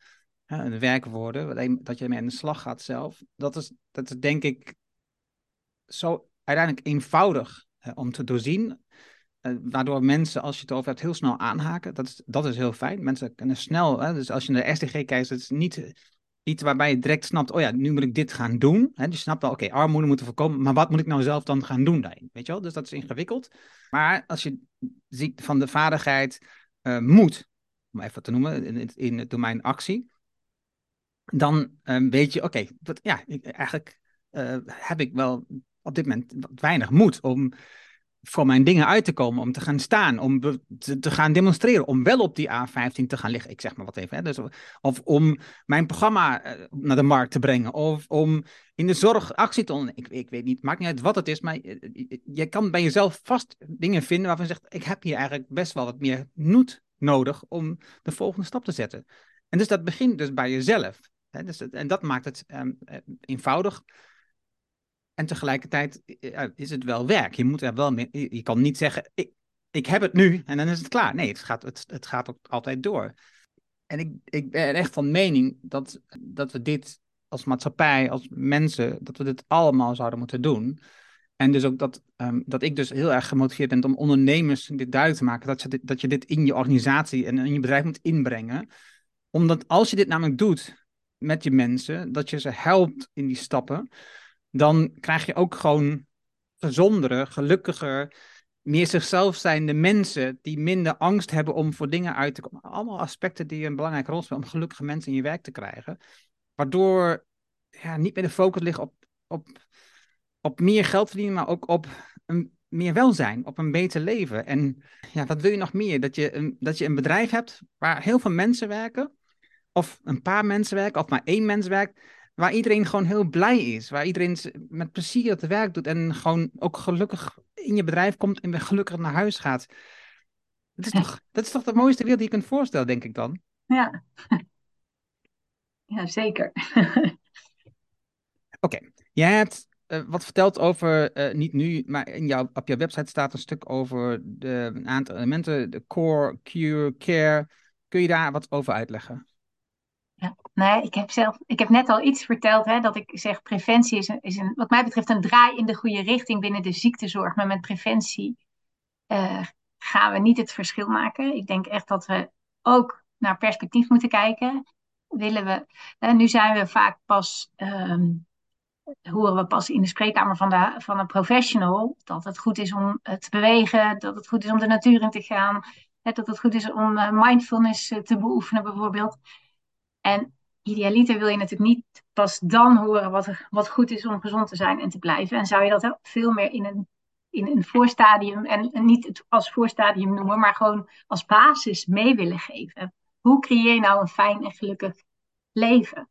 de werkwoorden, dat je ermee aan de slag gaat zelf, dat is, dat is denk ik zo uiteindelijk eenvoudig om te doorzien. Uh, waardoor mensen, als je het over hebt, heel snel aanhaken. Dat is, dat is heel fijn. Mensen kunnen snel, hè, dus als je naar de SDG kijkt, het is niet iets waarbij je direct snapt, oh ja, nu moet ik dit gaan doen. Hè? Dus je snapt wel, oké, armoede moeten voorkomen, maar wat moet ik nou zelf dan gaan doen daarin? Weet je wel? Dus dat is ingewikkeld. Maar als je ziet van de vaardigheid uh, moed, om even te noemen, in, in het domein actie, dan uh, weet je, oké, ja, eigenlijk heb ik wel op dit moment weinig moed om voor mijn dingen uit te komen, om te gaan staan, om te, gaan demonstreren, om wel op die A15 te gaan liggen. Ik zeg maar wat even. Hè? Dus, of om mijn programma eh, naar de markt te brengen, of om in de zorg actie te ondernemen. Ik, ik weet niet, maakt niet uit wat het is, maar je, je kan bij jezelf vast dingen vinden waarvan je zegt, ik heb hier eigenlijk best wel wat meer moed nodig om de volgende stap te zetten. En dus dat begint dus bij jezelf. Hè? Dus, en dat maakt het um, eenvoudig. En tegelijkertijd is het wel werk. Je moet er wel je kan niet zeggen, ik, ik heb het nu en dan is het klaar. Nee, het gaat, het, het gaat ook altijd door. En ik, ik ben echt van mening dat, dat we dit als maatschappij, als mensen, dat we dit allemaal zouden moeten doen. En dus ook dat, um, dat ik dus heel erg gemotiveerd ben om ondernemers dit duidelijk te maken. Dat je dit, dat je dit in je organisatie en in je bedrijf moet inbrengen. Omdat als je dit namelijk doet met je mensen, dat je ze helpt in die stappen dan krijg je ook gewoon gezondere, gelukkiger, meer zichzelf zijnde mensen die minder angst hebben om voor dingen uit te komen. Allemaal aspecten die een belangrijke rol spelen om gelukkige mensen in je werk te krijgen. Waardoor ja, niet meer de focus ligt op, op, op meer geld verdienen, maar ook op een, meer welzijn, op een beter leven. En ja, wat wil je nog meer? Dat je, een, dat je een bedrijf hebt waar heel veel mensen werken, of een paar mensen werken, of maar één mens werkt waar iedereen gewoon heel blij is. Waar iedereen met plezier het werk doet en gewoon ook gelukkig in je bedrijf komt en weer gelukkig naar huis gaat. Dat is, toch, dat is toch de mooiste wereld die je kunt voorstellen, denk ik dan? Ja, ja zeker. Oké, jij hebt uh, wat verteld over, uh, niet nu, maar in jouw, op jouw website staat een stuk over de, een aantal elementen, de core, cure, care. Kun je daar wat over uitleggen? Nee, ik heb zelf, ik heb net al iets verteld, hè, dat ik zeg preventie is, een, is een, wat mij betreft een draai in de goede richting binnen de ziektezorg. Maar met preventie uh, gaan we niet het verschil maken. Ik denk echt dat we ook naar perspectief moeten kijken. Willen we, nu zijn we vaak pas, um, horen we pas in de spreekkamer van, de, van een professional dat het goed is om te bewegen, dat het goed is om de natuur in te gaan, dat het goed is om uh, mindfulness te beoefenen bijvoorbeeld. En idealiter wil je natuurlijk niet pas dan horen wat, wat goed is om gezond te zijn en te blijven. En zou je dat veel meer in een, in een voorstadium, en, niet als voorstadium noemen, maar gewoon als basis mee willen geven. Hoe creëer je nou een fijn en gelukkig leven?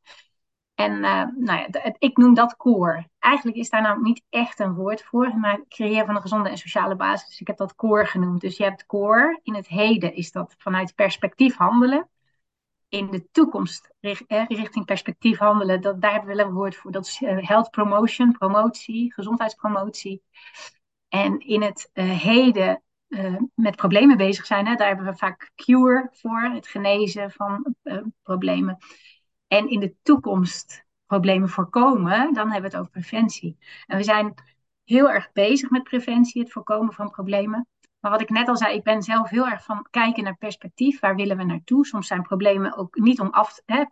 En uh, nou ja, ik noem dat core. Eigenlijk is daar nou niet echt een woord voor, maar creëren van een gezonde en sociale basis. Ik heb dat core genoemd. Dus je hebt core. In het heden is dat vanuit perspectief handelen in de toekomst richting perspectief handelen, dat, daar hebben we een woord voor. Dat is eh, health promotion, promotie, gezondheidspromotie. En in het uh, heden uh, met problemen bezig zijn, hè, daar hebben we vaak cure voor, het genezen van problemen. En in de toekomst problemen voorkomen, dan hebben we het over preventie. En we zijn heel erg bezig met preventie, het voorkomen van problemen. Maar wat ik net al zei, ik ben zelf heel erg van kijken naar perspectief. Waar willen we naartoe? Soms zijn problemen ook niet om af, hè,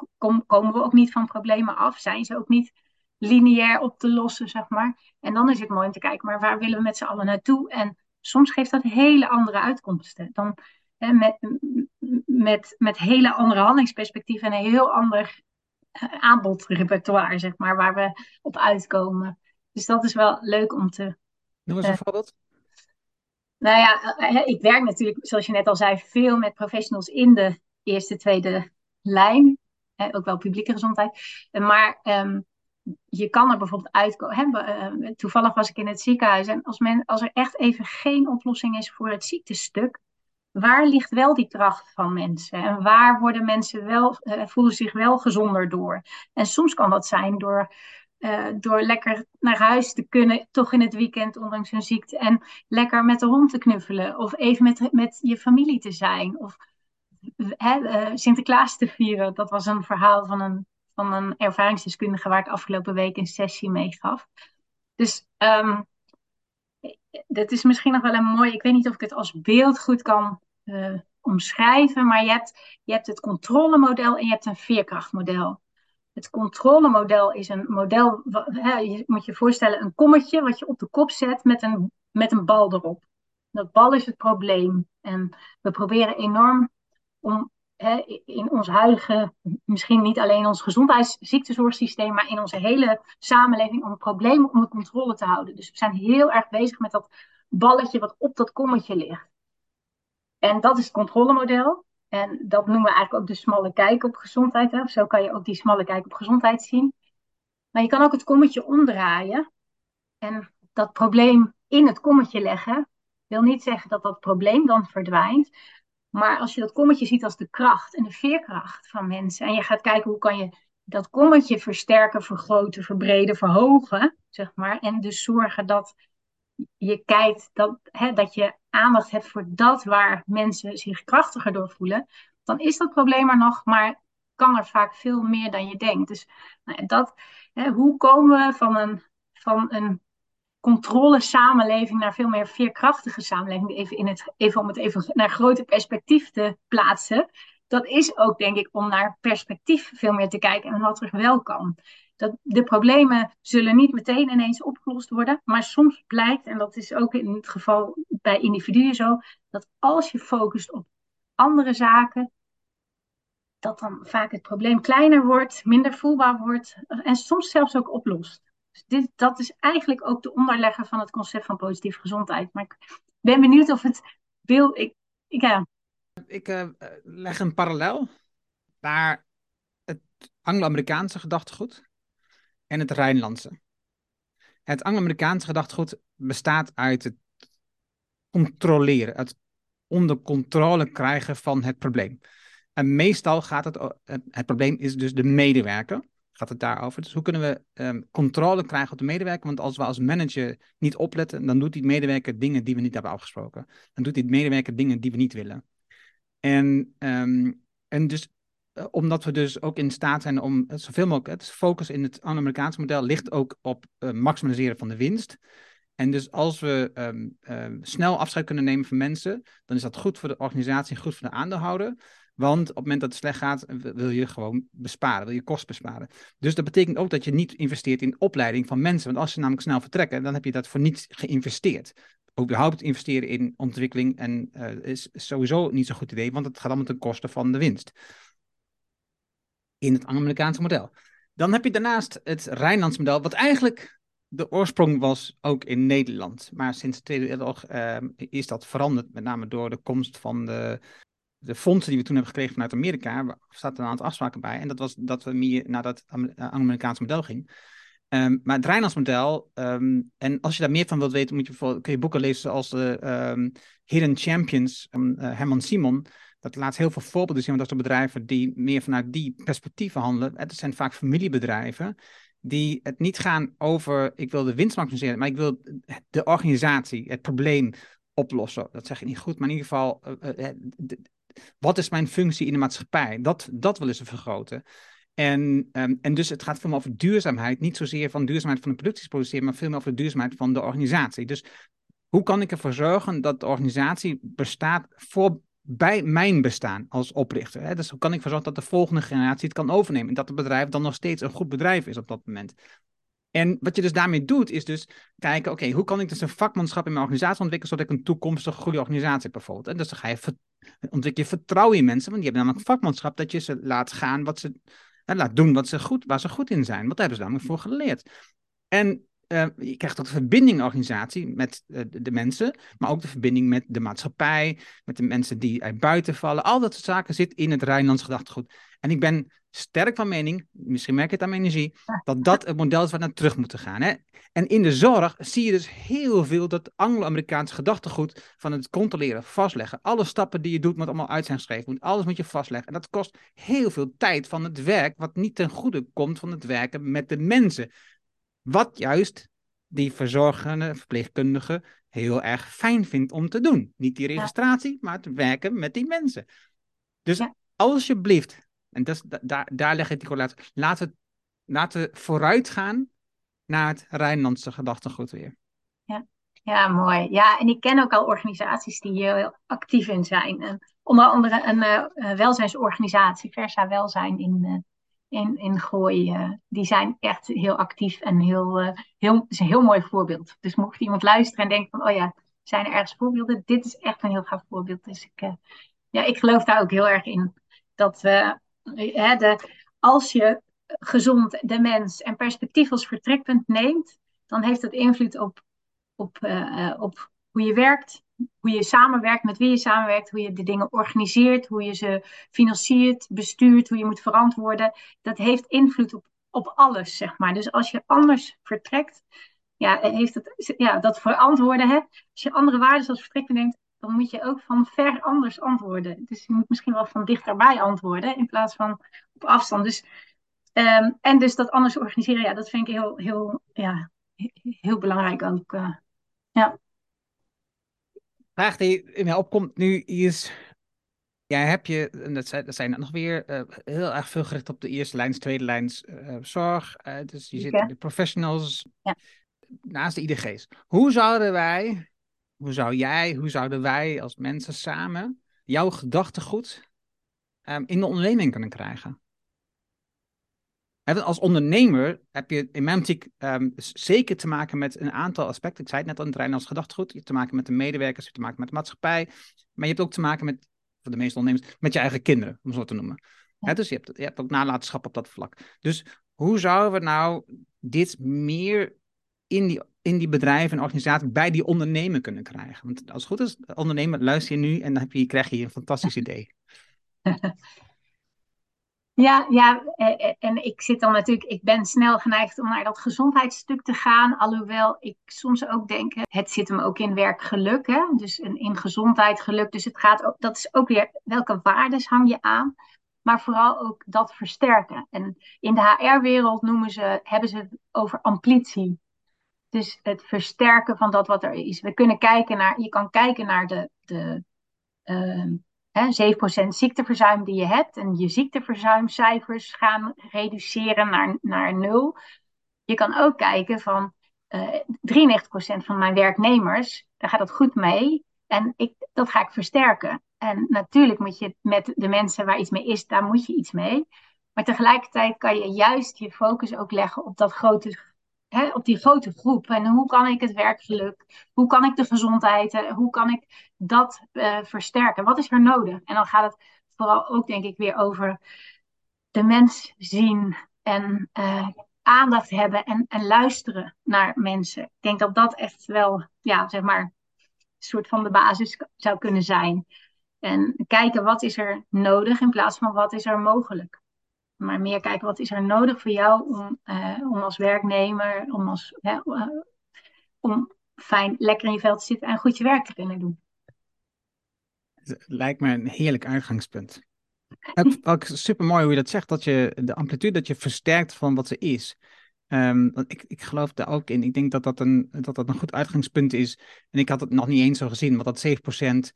komen we ook niet van problemen af? Zijn ze ook niet lineair op te lossen, zeg maar? En dan is het mooi om te kijken, maar waar willen we met z'n allen naartoe? En soms geeft dat hele andere uitkomsten. Dan hè, met, met, met hele andere handelingsperspectieven en een heel ander eh, aanbodrepertoire, zeg maar, waar we op uitkomen. Dus dat is wel leuk om te. Noem eens een uh, voorbeeld. Nou ja, eh, ik werk natuurlijk, zoals je net al zei, veel met professionals in de eerste, tweede lijn. ook wel publieke gezondheid. Maar um, je kan er bijvoorbeeld uitkomen. Toevallig was ik in het ziekenhuis. En als, men, als er echt even geen oplossing is voor het ziektestuk. Waar ligt wel die kracht van mensen? En waar worden mensen wel, voelen zich wel gezonder door? En soms kan dat zijn door uh, door lekker naar huis te kunnen, toch in het weekend, ondanks hun ziekte. En lekker met de hond te knuffelen. Of even met, met je familie te zijn. Of hè, uh, Sinterklaas te vieren. Dat was een verhaal van een, van een ervaringsdeskundige waar ik afgelopen week een sessie mee gaf. Dus um, dat is misschien nog wel een mooi. Ik weet niet of ik het als beeld goed kan uh, omschrijven. Maar je hebt, je hebt het controlemodel en je hebt een veerkrachtmodel. Het controlemodel is een model, hè, je moet je voorstellen, een kommetje wat je op de kop zet met een, met een bal erop. Dat bal is het probleem. En we proberen enorm om hè, in ons huidige, misschien niet alleen ons gezondheidsziektezorgsysteem, maar in onze hele samenleving om het probleem onder controle te houden. Dus we zijn heel erg bezig met dat balletje wat op dat kommetje ligt. En dat is het controlemodel. En dat noemen we eigenlijk ook de smalle kijk op gezondheid. Hè? Zo kan je ook die smalle kijk op gezondheid zien. Maar je kan ook het kommetje omdraaien en dat probleem in het kommetje leggen. Wil niet zeggen dat dat probleem dan verdwijnt. Maar als je dat kommetje ziet als de kracht en de veerkracht van mensen. En je gaat kijken hoe kan je dat kommetje versterken, vergroten, verbreden, verhogen. Zeg maar. En dus zorgen dat je kijkt dat, hè, dat je aandacht hebt voor dat waar mensen zich krachtiger door voelen. Dan is dat probleem er nog, maar kan er vaak veel meer dan je denkt. Dus nou, dat, hè, hoe komen we van een, van een controle samenleving naar veel meer veerkrachtige samenleving, even, in het, even om het even naar grote perspectief te plaatsen. Dat is ook, denk ik, om naar perspectief veel meer te kijken en wat er wel kan. Dat de problemen zullen niet meteen ineens opgelost worden, maar soms blijkt, en dat is ook in het geval bij individuen zo, dat als je focust op andere zaken, dat dan vaak het probleem kleiner wordt, minder voelbaar wordt en soms zelfs ook oplost. Dus dit, dat is eigenlijk ook de onderlegger van het concept van positieve gezondheid. Maar ik ben benieuwd of het wil. Ik, ik, ja. ik uh, leg een parallel naar het Anglo-Amerikaanse gedachtegoed en het Rijnlandse. Het Anglo-Amerikaanse gedachtegoed bestaat uit het controleren, het onder controle krijgen van het probleem. En meestal gaat het, het probleem is dus de medewerker gaat het daarover. Dus hoe kunnen we um, controle krijgen op de medewerker? Want als we als manager niet opletten, dan doet die medewerker dingen die we niet hebben afgesproken. Dan doet die medewerker dingen die we niet willen. En, um, en dus omdat we dus ook in staat zijn om zoveel mogelijk, het focus in het Amerikaanse model ligt ook op uh, maximaliseren van de winst. En dus als we um, snel afscheid kunnen nemen van mensen, dan is dat goed voor de organisatie, goed voor de aandeelhouder. Want op het moment dat het slecht gaat, wil je gewoon besparen, wil je kosten besparen. Dus dat betekent ook dat je niet investeert in opleiding van mensen. Want als ze namelijk snel vertrekken, dan heb je dat voor niets geïnvesteerd. Überhaupt investeren in ontwikkeling en, is sowieso niet zo'n goed idee, want het gaat allemaal ten koste van de winst. In het Amerikaanse model. Dan heb je daarnaast het Rijnlands model, wat eigenlijk de oorsprong was ook in Nederland. Maar sinds de Tweede Wereldoorlog uh, is dat veranderd, met name door de komst van de de fondsen die we toen hebben gekregen vanuit Amerika, staat er een aantal afspraken bij. En dat was dat we meer naar dat eh, Amerikaanse model gingen. Um, maar het Rijnlands model, um, en als je daar meer van wilt weten, moet je kun je boeken lezen zoals de um, Hidden Champions, uh, Herman Simon. Dat laat heel veel voorbeelden zien, want dat zijn bedrijven die meer vanuit die perspectieven handelen. Het zijn vaak familiebedrijven die het niet gaan over, ik wil de winst maximaliseren, maar ik wil de organisatie, het probleem oplossen. Dat zeg ik niet goed, maar in ieder geval, uh, uh, wat is mijn functie in de maatschappij? Dat, dat willen ze vergroten. En, um, en dus het gaat veel meer over duurzaamheid. Niet zozeer van duurzaamheid van de producties produceren, maar veel meer over de duurzaamheid van de organisatie. Dus hoe kan ik ervoor zorgen dat de organisatie bestaat voor, bij mijn bestaan als oprichter? Hè? Dus hoe kan ik ervoor zorgen dat de volgende generatie het kan overnemen? En dat het bedrijf dan nog steeds een goed bedrijf is op dat moment. En wat je dus daarmee doet, is dus kijken, oké, hoe kan ik dus een vakmanschap in mijn organisatie ontwikkelen, zodat ik een toekomstige goede organisatie heb bijvoorbeeld. En dus dan ga je ontwikkel je vertrouwen in mensen, want die hebben namelijk vakmanschap, dat je ze laat gaan, wat ze, laat doen wat ze goed, waar ze goed in zijn. Wat hebben ze namelijk voor geleerd. En uh, je krijgt ook de verbinding in de organisatie met uh, de mensen, maar ook de verbinding met de maatschappij, met de mensen die er buiten vallen. Al dat soort zaken zit in het Rijnlands gedachtegoed. En ik ben sterk van mening, misschien merk je het aan mijn energie, dat dat het model is waar naar terug moeten gaan. Hè? En in de zorg zie je dus heel veel dat Anglo-Amerikaanse gedachtegoed van het controleren, vastleggen. Alle stappen die je doet, moet allemaal uit zijn geschreven. Moet, alles moet je vastleggen. En dat kost heel veel tijd van het werk, wat niet ten goede komt van het werken met de mensen. Wat juist die verzorgende, verpleegkundige heel erg fijn vindt om te doen. Niet die registratie, maar het werken met die mensen. Dus ja. alsjeblieft, en dat, daar, daar leg ik die correlatie. Laten we, laten we vooruit gaan naar het Rijnlandse gedachtegoed weer. Ja. ja, mooi. Ja, en ik ken ook al organisaties die hier heel actief in zijn. En onder andere een uh, welzijnsorganisatie, Versa Welzijn in, uh, in, in Gooi. Die zijn echt heel actief en heel, heel, is een heel mooi voorbeeld. Dus mocht iemand luisteren en denken van, oh ja, zijn er ergens voorbeelden? Dit is echt een heel gaaf voorbeeld. Dus ik, ja, ik geloof daar ook heel erg in. Dat we hè, de, als je gezond de mens en perspectief als vertrekpunt neemt, dan heeft dat invloed op, op, op hoe je werkt, hoe je samenwerkt, met wie je samenwerkt, hoe je de dingen organiseert, hoe je ze financiert, bestuurt, hoe je moet verantwoorden. Dat heeft invloed op, op alles, zeg maar. Dus als je anders vertrekt, ja, heeft het, ja, dat verantwoorden hebt. Als je andere waarden als vertrekken neemt, dan moet je ook van ver anders antwoorden. Dus je moet misschien wel van dichterbij antwoorden in plaats van op afstand. Dus, um, en dus dat anders organiseren, ja, dat vind ik heel, heel, ja, heel belangrijk ook. Uh, ja. Vraag die in mij opkomt nu is. Ja, heb je, en dat zijn, dat zijn nog weer uh, heel erg veel gericht op de eerste lijns, tweede lijns uh, zorg. dus je zit in de professionals. Ja. Naast de IDG's. Hoe zouden wij hoe zou jij, hoe zouden wij als mensen samen jouw gedachtegoed um, in de onderneming kunnen krijgen? Als ondernemer heb je in mijn optiek um, zeker te maken met een aantal aspecten. Ik zei het net al, het als gedachtegoed. Je hebt te maken met de medewerkers, je hebt te maken met de maatschappij. Maar je hebt ook te maken met, voor de meeste ondernemers, met je eigen kinderen, om zo te noemen. Ja. dus je hebt, je hebt ook nalatenschap op dat vlak. Dus hoe zouden we nou dit meer in die in die bedrijven en organisaties bij die ondernemer kunnen krijgen? Want als het goed is, ondernemer, luister je nu en dan heb je, krijg je een fantastisch idee. Ja, ja, eh, eh, en ik zit dan natuurlijk, ik ben snel geneigd om naar dat gezondheidsstuk te gaan. Alhoewel ik soms ook denk, het zit hem ook in werkgeluk. Hè? Dus in gezondheid, geluk. Dus het gaat ook, dat is ook weer welke waardes hang je aan. Maar vooral ook dat versterken. En in de HR-wereld noemen ze, hebben ze het over amplitie. Dus het versterken van dat wat er is. We kunnen kijken naar, je kan kijken naar de, de uh, hè, 7% ziekteverzuim die je hebt. En je ziekteverzuimcijfers gaan reduceren naar, naar nul. Je kan ook kijken van uh, eh, 93% van mijn werknemers, daar gaat het goed mee. En ik, dat ga ik versterken. En natuurlijk moet je met de mensen waar iets mee is, daar moet je iets mee. Maar tegelijkertijd kan je juist je focus ook leggen op dat grote hè, op die grote groep. En hoe kan ik het werkgeluk, hoe kan ik de gezondheid, eh, hoe kan ik dat uh, versterken? Wat is er nodig? En dan gaat het vooral ook, denk ik, weer over de mens zien en uh, aandacht hebben en, en luisteren naar mensen. Ik denk dat dat echt wel, ja, zeg maar, een soort van de basis zou kunnen zijn. En kijken wat is er nodig in plaats van wat is er mogelijk maar meer kijken wat is er nodig voor jou om, uh, om als werknemer, om, als, uh, om fijn, lekker in je veld te zitten en goed je werk te kunnen doen. Lijkt me een heerlijk uitgangspunt. Ook, super mooi hoe je dat zegt, dat je de amplitude dat je versterkt van wat er is. Um, ik, ik geloof daar ook in. Ik denk dat dat, een, dat dat een goed uitgangspunt is. En ik had het nog niet eens zo gezien, want dat 7%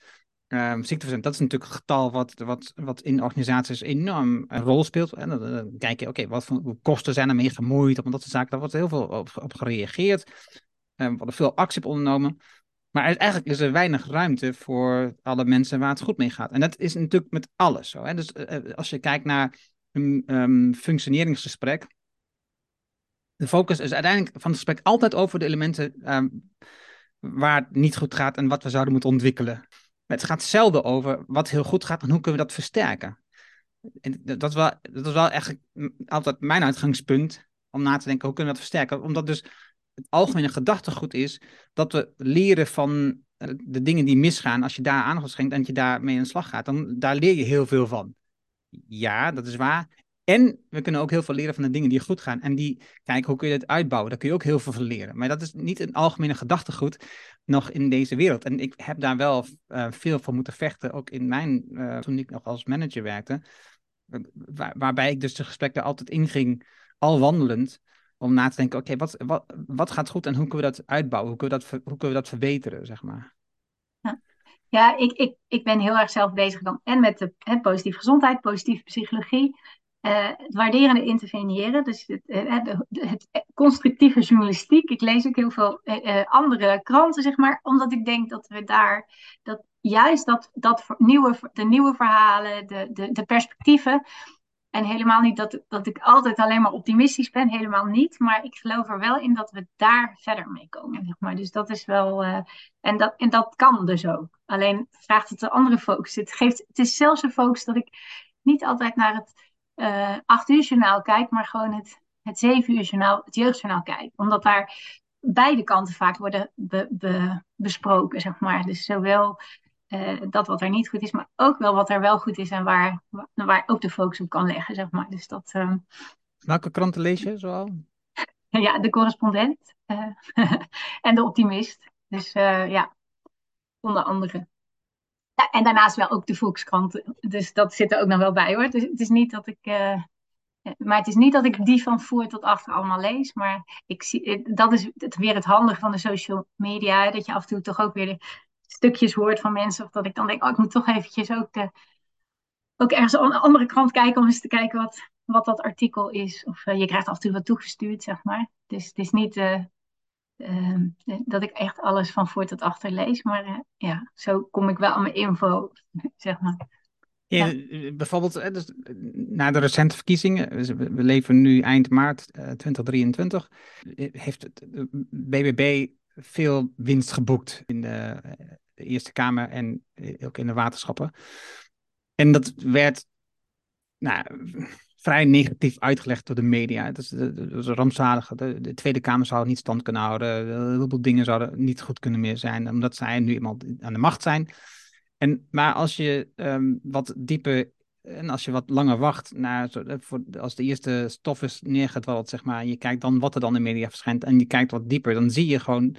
Um, ziekteverzuim, dat is natuurlijk een getal wat, wat, wat in organisaties enorm een rol speelt. En dan, kijk je, oké, wat voor kosten zijn er mee gemoeid? Op dat soort zaken, daar wordt heel veel op, op gereageerd. Um, er wordt veel actie op ondernomen. Maar eigenlijk is er weinig ruimte voor alle mensen waar het goed mee gaat. En dat is natuurlijk met alles zo. Hè? Dus uh, als je kijkt naar een um, functioneringsgesprek, de focus is uiteindelijk van het gesprek altijd over de elementen waar het niet goed gaat en wat we zouden moeten ontwikkelen. Maar het gaat zelden over wat heel goed gaat en hoe kunnen we dat versterken. En dat is wel, dat is wel eigenlijk altijd mijn uitgangspunt om na te denken hoe kunnen we dat versterken. Omdat dus het algemene gedachtegoed is dat we leren van eh, de dingen die misgaan. Als je daar aandacht schenkt en je daarmee aan de slag gaat, dan daar leer je heel veel van. Ja, dat is waar. En we kunnen ook heel veel leren van de dingen die goed gaan. En die, kijk, hoe kun je het uitbouwen? Daar kun je ook heel veel van leren. Maar dat is niet een algemene gedachtegoed nog in deze wereld. En ik heb daar wel uh, veel voor moeten vechten, ook in mijn, uh, toen ik nog als manager werkte. Waar, waarbij ik dus de gesprekken altijd inging, al wandelend, om na te denken, oké, wat, wat, wat gaat goed en hoe kunnen we dat uitbouwen? Hoe kunnen we dat, hoe kunnen we dat verbeteren, zeg maar? Ja, ik, ik, ik ben heel erg zelf bezig dan en met de hè, positieve gezondheid, positieve psychologie. Uh, het waarderende interveneren, dus het, uh, het, constructieve journalistiek. Ik lees ook heel veel uh, andere kranten, zeg maar, omdat ik denk dat we daar dat juist dat, dat nieuwe, de nieuwe verhalen, de, de, de perspectieven. En helemaal niet dat, dat ik altijd alleen maar optimistisch ben, helemaal niet. Maar ik geloof er wel in dat we daar verder mee komen. Zeg maar. Dus dat is wel. en, dat, en dat kan dus ook. Alleen vraagt het een andere focus. Het, geeft, het is zelfs een focus dat ik niet altijd naar het uh, acht uur journaal kijk, maar gewoon het, het zeven uur journaal, het jeugdjournaal kijk. Omdat daar beide kanten vaak worden be, besproken, zeg maar. Dus zowel uh, dat wat er niet goed is, maar ook wel wat er wel goed is en waar, waar ook de focus op kan leggen, zeg maar. Dus dat, uh... Welke kranten lees je zoal? ja, de correspondent uh, en de optimist. Dus ja, onder andere. Ja, en daarnaast wel ook de Volkskrant. Dus dat zit er ook nog wel bij hoor. Dus het is niet dat ik maar het is niet dat ik die van voor tot achter allemaal lees. Maar ik zie, dat is het, weer het handige van de social media. Dat je af en toe toch ook weer stukjes hoort van mensen. Of dat ik dan denk, oh, ik moet toch eventjes ook, de, ook ergens een andere krant kijken. Om eens te kijken wat, wat dat artikel is. Of je krijgt af en toe wat toegestuurd, zeg maar. Dus het is niet uh, dat ik echt alles van voor tot achter lees. Maar ja, zo kom ik wel aan mijn info, zeg maar. Ja. Bijvoorbeeld, dus, na de recente verkiezingen, dus we leven nu eind maart 2023, heeft het BBB veel winst geboekt in de, de, Eerste Kamer en ook in de waterschappen. En dat werd nou, vrij negatief uitgelegd door de media. Dat is, is rampzalig. De, de, Tweede Kamer zou niet stand kunnen houden. Heel veel dingen zouden niet goed kunnen meer zijn, omdat zij nu eenmaal aan de macht zijn. En, maar als je um, wat dieper en als je wat langer wacht naar, eh, als de eerste stof is neergedwald, zeg maar, je kijkt dan wat er dan in de media verschijnt en je kijkt wat dieper, dan zie je gewoon,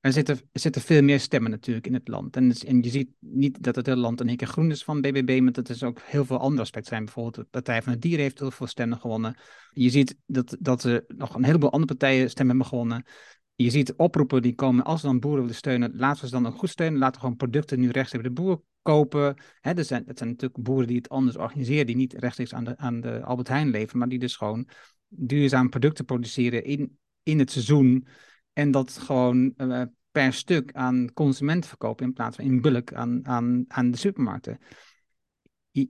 er zitten, er zitten veel meer stemmen natuurlijk in het land. En, en je ziet niet dat het hele land een één keer groen is van BBB, maar dat er ook heel veel andere aspecten zijn. Bijvoorbeeld de Partij van het Dier heeft heel veel stemmen gewonnen. Je ziet dat, dat er nog een heleboel andere partijen stemmen hebben gewonnen je ziet oproepen die komen, als dan boeren willen steunen, laten we ze dan ook goed steunen. Laten we gewoon producten nu rechtstreeks bij de boer kopen. Hè, er zijn, het zijn natuurlijk boeren die het anders organiseren, die niet rechtstreeks aan de, aan de Albert Heijn leveren, maar die dus gewoon duurzaam producten produceren in, in het seizoen. En dat gewoon uh, per stuk aan consumenten verkopen in plaats van in bulk aan, aan, aan de supermarkten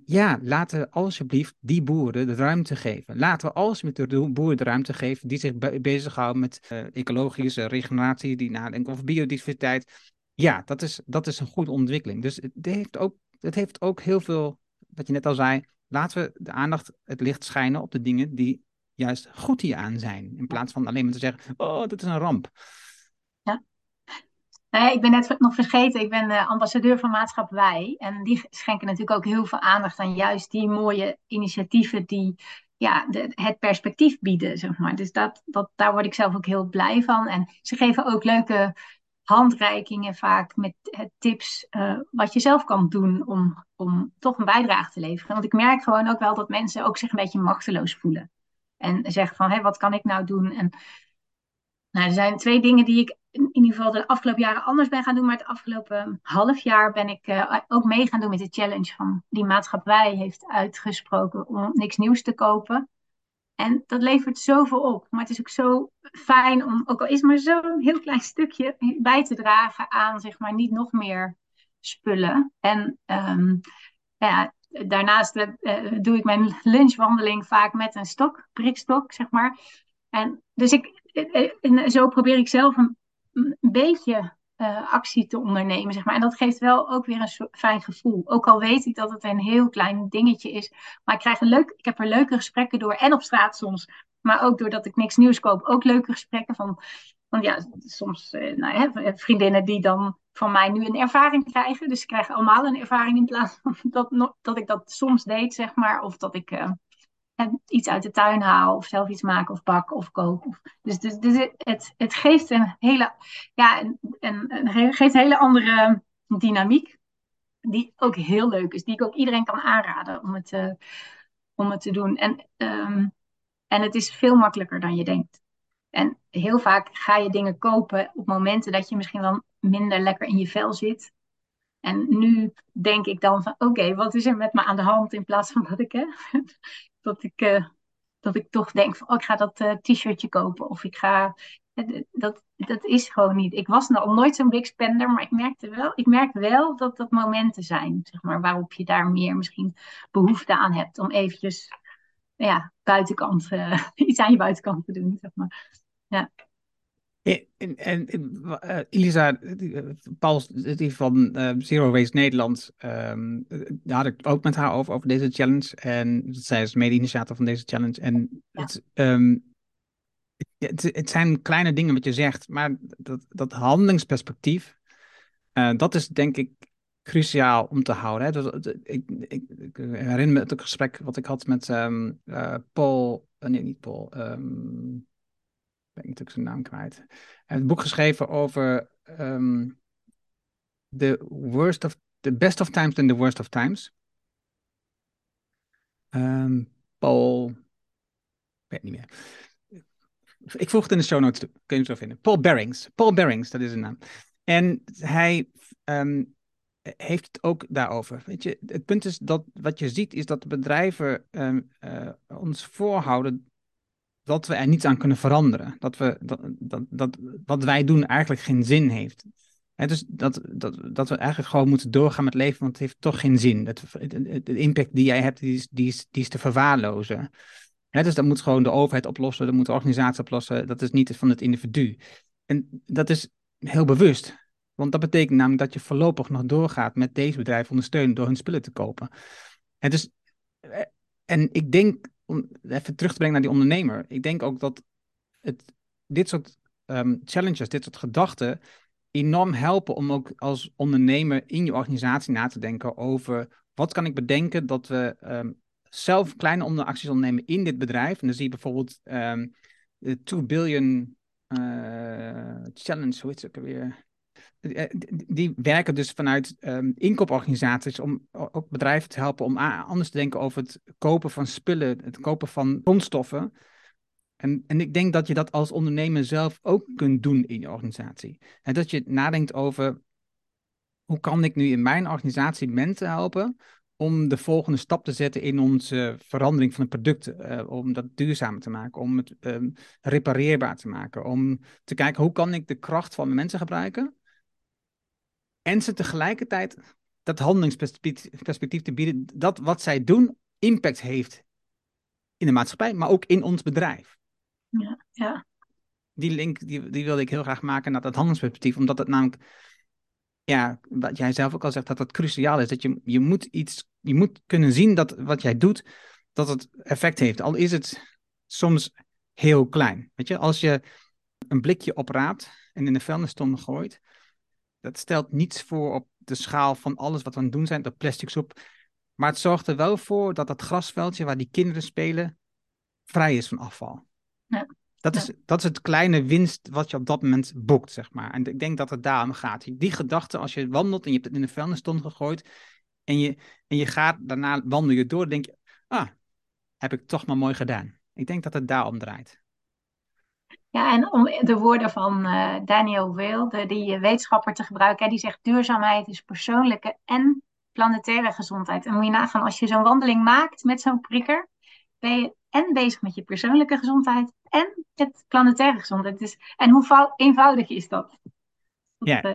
ja, laten we alsjeblieft die boeren de ruimte geven. Laten we alsjeblieft de boeren de ruimte geven die zich be bezighouden met uh, ecologische regeneratie, die nadenken over biodiversiteit. Ja, dat is, dat is een goede ontwikkeling. Dus het heeft, ook, het heeft ook heel veel, wat je net al zei, laten we de aandacht, het licht schijnen op de dingen die juist goed hieraan zijn. In plaats van alleen maar te zeggen, oh, dat is een ramp. Nee, ik ben net nog vergeten, ik ben uh, ambassadeur van Maatschap Wij. En die schenken natuurlijk ook heel veel aandacht aan juist die mooie initiatieven die ja, de, het perspectief bieden, zeg maar. Dus dat, dat, daar word ik zelf ook heel blij van. En ze geven ook leuke handreikingen vaak met tips uh, wat je zelf kan doen om, om toch een bijdrage te leveren. Want ik merk gewoon ook wel dat mensen ook zich een beetje machteloos voelen. En zeggen van, hé, wat kan ik nou doen? En nou, er zijn twee dingen die ik in ieder geval de afgelopen jaren anders ben gaan doen. Maar het afgelopen half jaar ben ik uh, ook mee gaan doen met de challenge van die maatschappij heeft uitgesproken om niks nieuws te kopen. En dat levert zoveel op. Maar het is ook zo fijn om, ook al is maar zo'n heel klein stukje, bij te dragen aan, zeg maar, niet nog meer spullen. En um, ja, daarnaast uh, doe ik mijn lunchwandeling vaak met een stok, prikstok, zeg maar. En dus ik, en zo probeer ik zelf een beetje actie te ondernemen, zeg maar. En dat geeft wel ook weer een fijn gevoel. Ook al weet ik dat het een heel klein dingetje is. Maar ik, krijg een leuk, ik heb er leuke gesprekken door. En op straat soms. Maar ook doordat ik niks nieuws koop. Ook leuke gesprekken van... Want ja, soms nou, hè, vriendinnen die dan van mij nu een ervaring krijgen. Dus ze krijgen allemaal een ervaring in plaats van dat, dat ik dat soms deed, zeg maar. Of dat ik... Uh, iets uit de tuin haal of zelf iets maken of bak of kook. Dus, dus, dus het, het geeft een hele, ja, een, een, een, geeft hele andere dynamiek. Die ook heel leuk is. Die ik ook iedereen kan aanraden om het, uh, om het te doen. En, um, en het is veel makkelijker dan je denkt. En heel vaak ga je dingen kopen op momenten dat je misschien wel minder lekker in je vel zit. En nu denk ik dan van oké, wat is er met me aan de hand in plaats van dat ik hè, dat ik, uh, dat ik toch denk van, oh, ik ga dat uh, t-shirtje kopen. Of ik ga, uh, dat, dat is gewoon niet. Ik was nog nooit zo'n big spender, maar ik merkte wel, ik merk wel dat dat momenten zijn, zeg maar, waarop je daar meer misschien behoefte aan hebt om eventjes, ja, buitenkant, iets aan je buitenkant te doen, zeg maar. Ja. En, en uh, Elisa, uh, Paul die van uh, Zero Waste Nederland, um, daar had ik ook met haar over, over deze challenge. En zij is mede-initiator van deze challenge. En ja. het, um, het, het, zijn kleine dingen wat je zegt, maar dat, dat handelingsperspectief, uh, dat is denk ik cruciaal om te houden. Hè? Dat, ik, ik, ik, herinner me het gesprek wat ik had met um, uh, Paul, nee niet Paul, ben ik natuurlijk zijn naam kwijt. Hij heeft een boek geschreven over um, the worst of, the best of times and the worst of times. Paul, ik weet niet meer. Ik voeg het in de show notes toe. Kun je het zo vinden. Paul Barings. Paul Barings, dat is zijn naam. En hij um, heeft het ook daarover. Weet je, het punt is dat wat je ziet, is dat de bedrijven uh, ons voorhouden dat we er niets aan kunnen veranderen. Dat, we, dat, dat, dat wat wij doen eigenlijk geen zin heeft. He, dus dat, dat, dat we eigenlijk gewoon moeten doorgaan met leven, want het heeft toch geen zin. Het, de impact die jij hebt, die is, die is, die is te verwaarlozen. He, dus dat moet gewoon de overheid oplossen, dat moet de organisatie oplossen. Dat is niet van het individu. En dat is heel bewust. Want dat betekent namelijk dat je voorlopig nog doorgaat met deze bedrijven ondersteunen door hun spullen te kopen. En, dus, eh, en ik denk, om even terug te brengen naar die ondernemer, ik denk ook dat het, dit soort um, challenges, dit soort gedachten, enorm helpen om ook als ondernemer in je organisatie na te denken over wat kan ik bedenken dat we um, zelf kleine onderacties ondernemen in dit bedrijf. En dan zie je bijvoorbeeld um, de 2 billion uh, challenge, hoe heet het ook alweer? Eh, die werken dus vanuit um, inkooporganisaties om ook bedrijven te helpen om anders te denken over het kopen van spullen, het kopen van grondstoffen. En, en ik denk dat je dat als ondernemer zelf ook kunt doen in je organisatie. En dat je nadenkt over hoe kan ik nu in mijn organisatie mensen helpen om de volgende stap te zetten in onze verandering van de producten. Uh, om dat duurzamer te maken, om het um, repareerbaar te maken. Om te kijken hoe kan ik de kracht van mijn mensen gebruiken en ze tegelijkertijd dat handelingsperspectief te bieden, dat wat zij doen impact heeft in de maatschappij, maar ook in ons bedrijf. Ja, ja. Die link die, die wilde ik heel graag maken naar dat handelingsperspectief, omdat het namelijk, ja, wat jij zelf ook al zegt, dat het cruciaal is. Dat je, je moet iets, je moet kunnen zien dat wat jij doet, dat het effect heeft. Al is het soms heel klein. Weet je, als je een blikje opraapt en in de vuilniston gooit, dat stelt niets voor op de schaal van alles wat we aan het doen zijn, dat plastic soep. Maar het zorgt er wel voor dat dat grasveldje waar die kinderen spelen, vrij is van afval. Ja. Dat, is, dat is het kleine winst wat je op dat moment boekt, zeg maar. En ik denk dat het daarom gaat. Die gedachte, als je wandelt en je hebt het in de vuilniston gegooid, en je, en je gaat daarna wandel je door, denk je, ah, heb ik toch maar mooi gedaan. Ik denk dat het daarom draait. Ja, en om de woorden van uh, Daniel Weil, die wetenschapper, te gebruiken, die zegt duurzaamheid is persoonlijke en planetaire gezondheid. En moet je nagaan, als je zo'n wandeling maakt met zo'n prikker, ben je en bezig met je persoonlijke gezondheid en met planetaire gezondheid. Dus, en hoe eenvoudig is dat? ja, uh,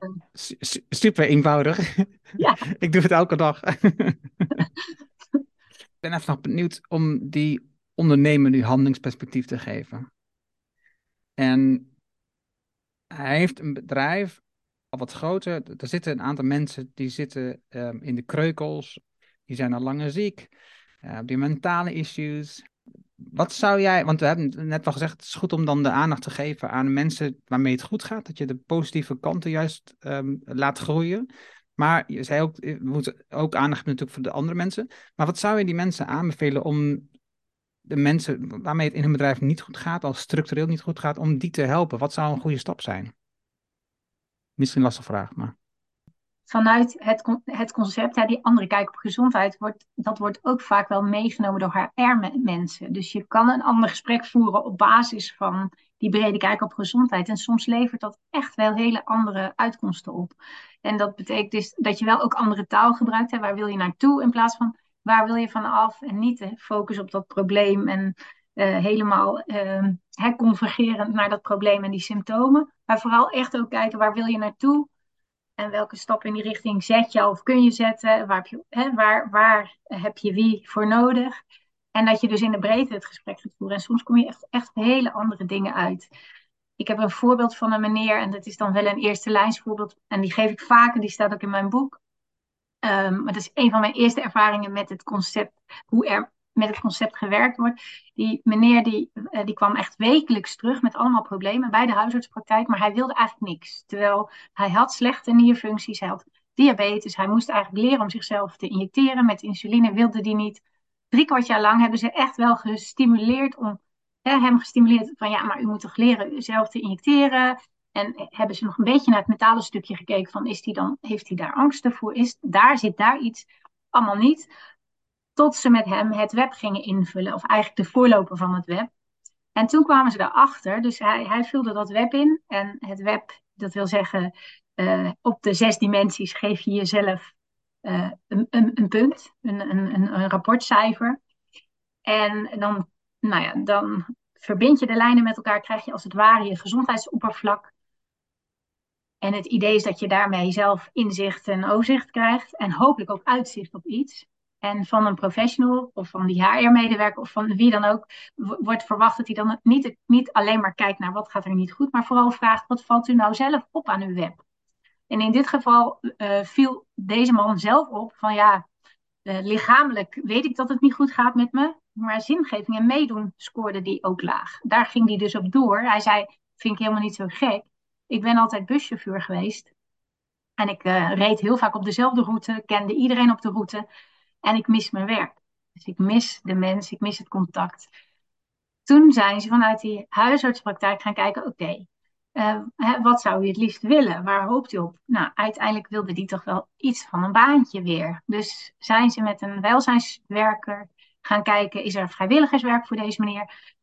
super eenvoudig. Ja. Ik doe het elke dag. Ik ben even nog benieuwd om die ondernemer nu handelingsperspectief te geven. En hij heeft een bedrijf, al wat groter. Er zitten een aantal mensen die zitten um, in de kreukels. Die zijn al langer ziek. Uh, die mentale issues. Wat zou jij, want we hebben net wel gezegd, het is goed om dan de aandacht te geven aan mensen waarmee het goed gaat. Dat je de positieve kanten juist um, laat groeien. Maar je zei ook, we moeten ook aandacht natuurlijk voor de andere mensen. Maar wat zou je die mensen aanbevelen om de mensen waarmee het in hun bedrijf niet goed gaat, als structureel niet goed gaat, om die te helpen? Wat zou een goede stap zijn? Misschien een lastige vraag, maar. Vanuit het, het concept, die andere kijk op gezondheid, wordt, dat wordt ook vaak wel meegenomen door HR-mensen. Dus je kan een ander gesprek voeren op basis van die brede kijk op gezondheid. En soms levert dat echt wel hele andere uitkomsten op. En dat betekent dus dat je wel ook andere taal gebruikt. Hè. Waar wil je naartoe in plaats van waar wil je van af en niet focus op dat probleem en uh, helemaal uh, naar dat probleem en die symptomen. Maar vooral echt ook kijken waar wil je naartoe en welke stappen in die richting zet je of kun je zetten. Waar heb je, hè, waar, waar heb je wie voor nodig? En dat je dus in de breedte het gesprek gaat voeren. En soms kom je echt, echt hele andere dingen uit. Ik heb een voorbeeld van een meneer, en dat is dan wel een eerste lijnsvoorbeeld. En die geef ik vaker, die staat ook in mijn boek. Um, maar dat is een van mijn eerste ervaringen met het concept hoe er met het concept gewerkt wordt. Die meneer die, eh, die kwam echt wekelijks terug met allemaal problemen bij de huisartspraktijk, maar hij wilde eigenlijk niks. Terwijl hij had slechte nierfuncties, hij had diabetes, hij moest eigenlijk leren om zichzelf te injecteren. Met insuline wilde die niet. Drie kwart jaar lang hebben ze echt wel gestimuleerd om hè, hem gestimuleerd van ja, maar u moet toch leren zelf te injecteren. En hebben ze nog een beetje naar het metalen stukje gekeken van is die dan, heeft hij daar angsten voor? Is, daar zit daar iets allemaal niet. Tot ze met hem het web gingen invullen, of eigenlijk de voorloper van het web. En toen kwamen ze daarachter, dus hij, hij vulde dat web in. En het web, dat wil zeggen, uh, op de zes dimensies geef je jezelf uh, een, een, een, punt, een, een, een rapportcijfer. En dan, nou ja, dan verbind je de lijnen met elkaar, krijg je als het ware je gezondheidsoppervlak. En het idee is dat je daarmee zelf inzicht en overzicht krijgt en hopelijk ook uitzicht op iets. En van een professional of van die HR-medewerker of van wie dan ook wordt verwacht dat hij dan niet, niet alleen maar kijkt naar wat gaat er niet goed, maar vooral vraagt wat valt u nou zelf op aan uw web. En in dit geval uh, viel deze man zelf op van ja, uh, lichamelijk weet ik dat het niet goed gaat met me, maar zingeving en meedoen scoorde die ook laag. Daar ging hij dus op door. Hij zei, vind ik helemaal niet zo gek. Ik ben altijd buschauffeur geweest. En ik uh, reed heel vaak op dezelfde route, kende iedereen op de route. En ik mis mijn werk. Dus ik mis de mens, ik mis het contact. Toen zijn ze vanuit die huisartspraktijk gaan kijken, oké, uh, wat zou u het liefst willen? Waar hoopt u op? Nou, uiteindelijk wilde die toch wel iets van een baantje weer. Dus zijn ze met een welzijnswerker gaan kijken, is er vrijwilligerswerk voor deze meneer?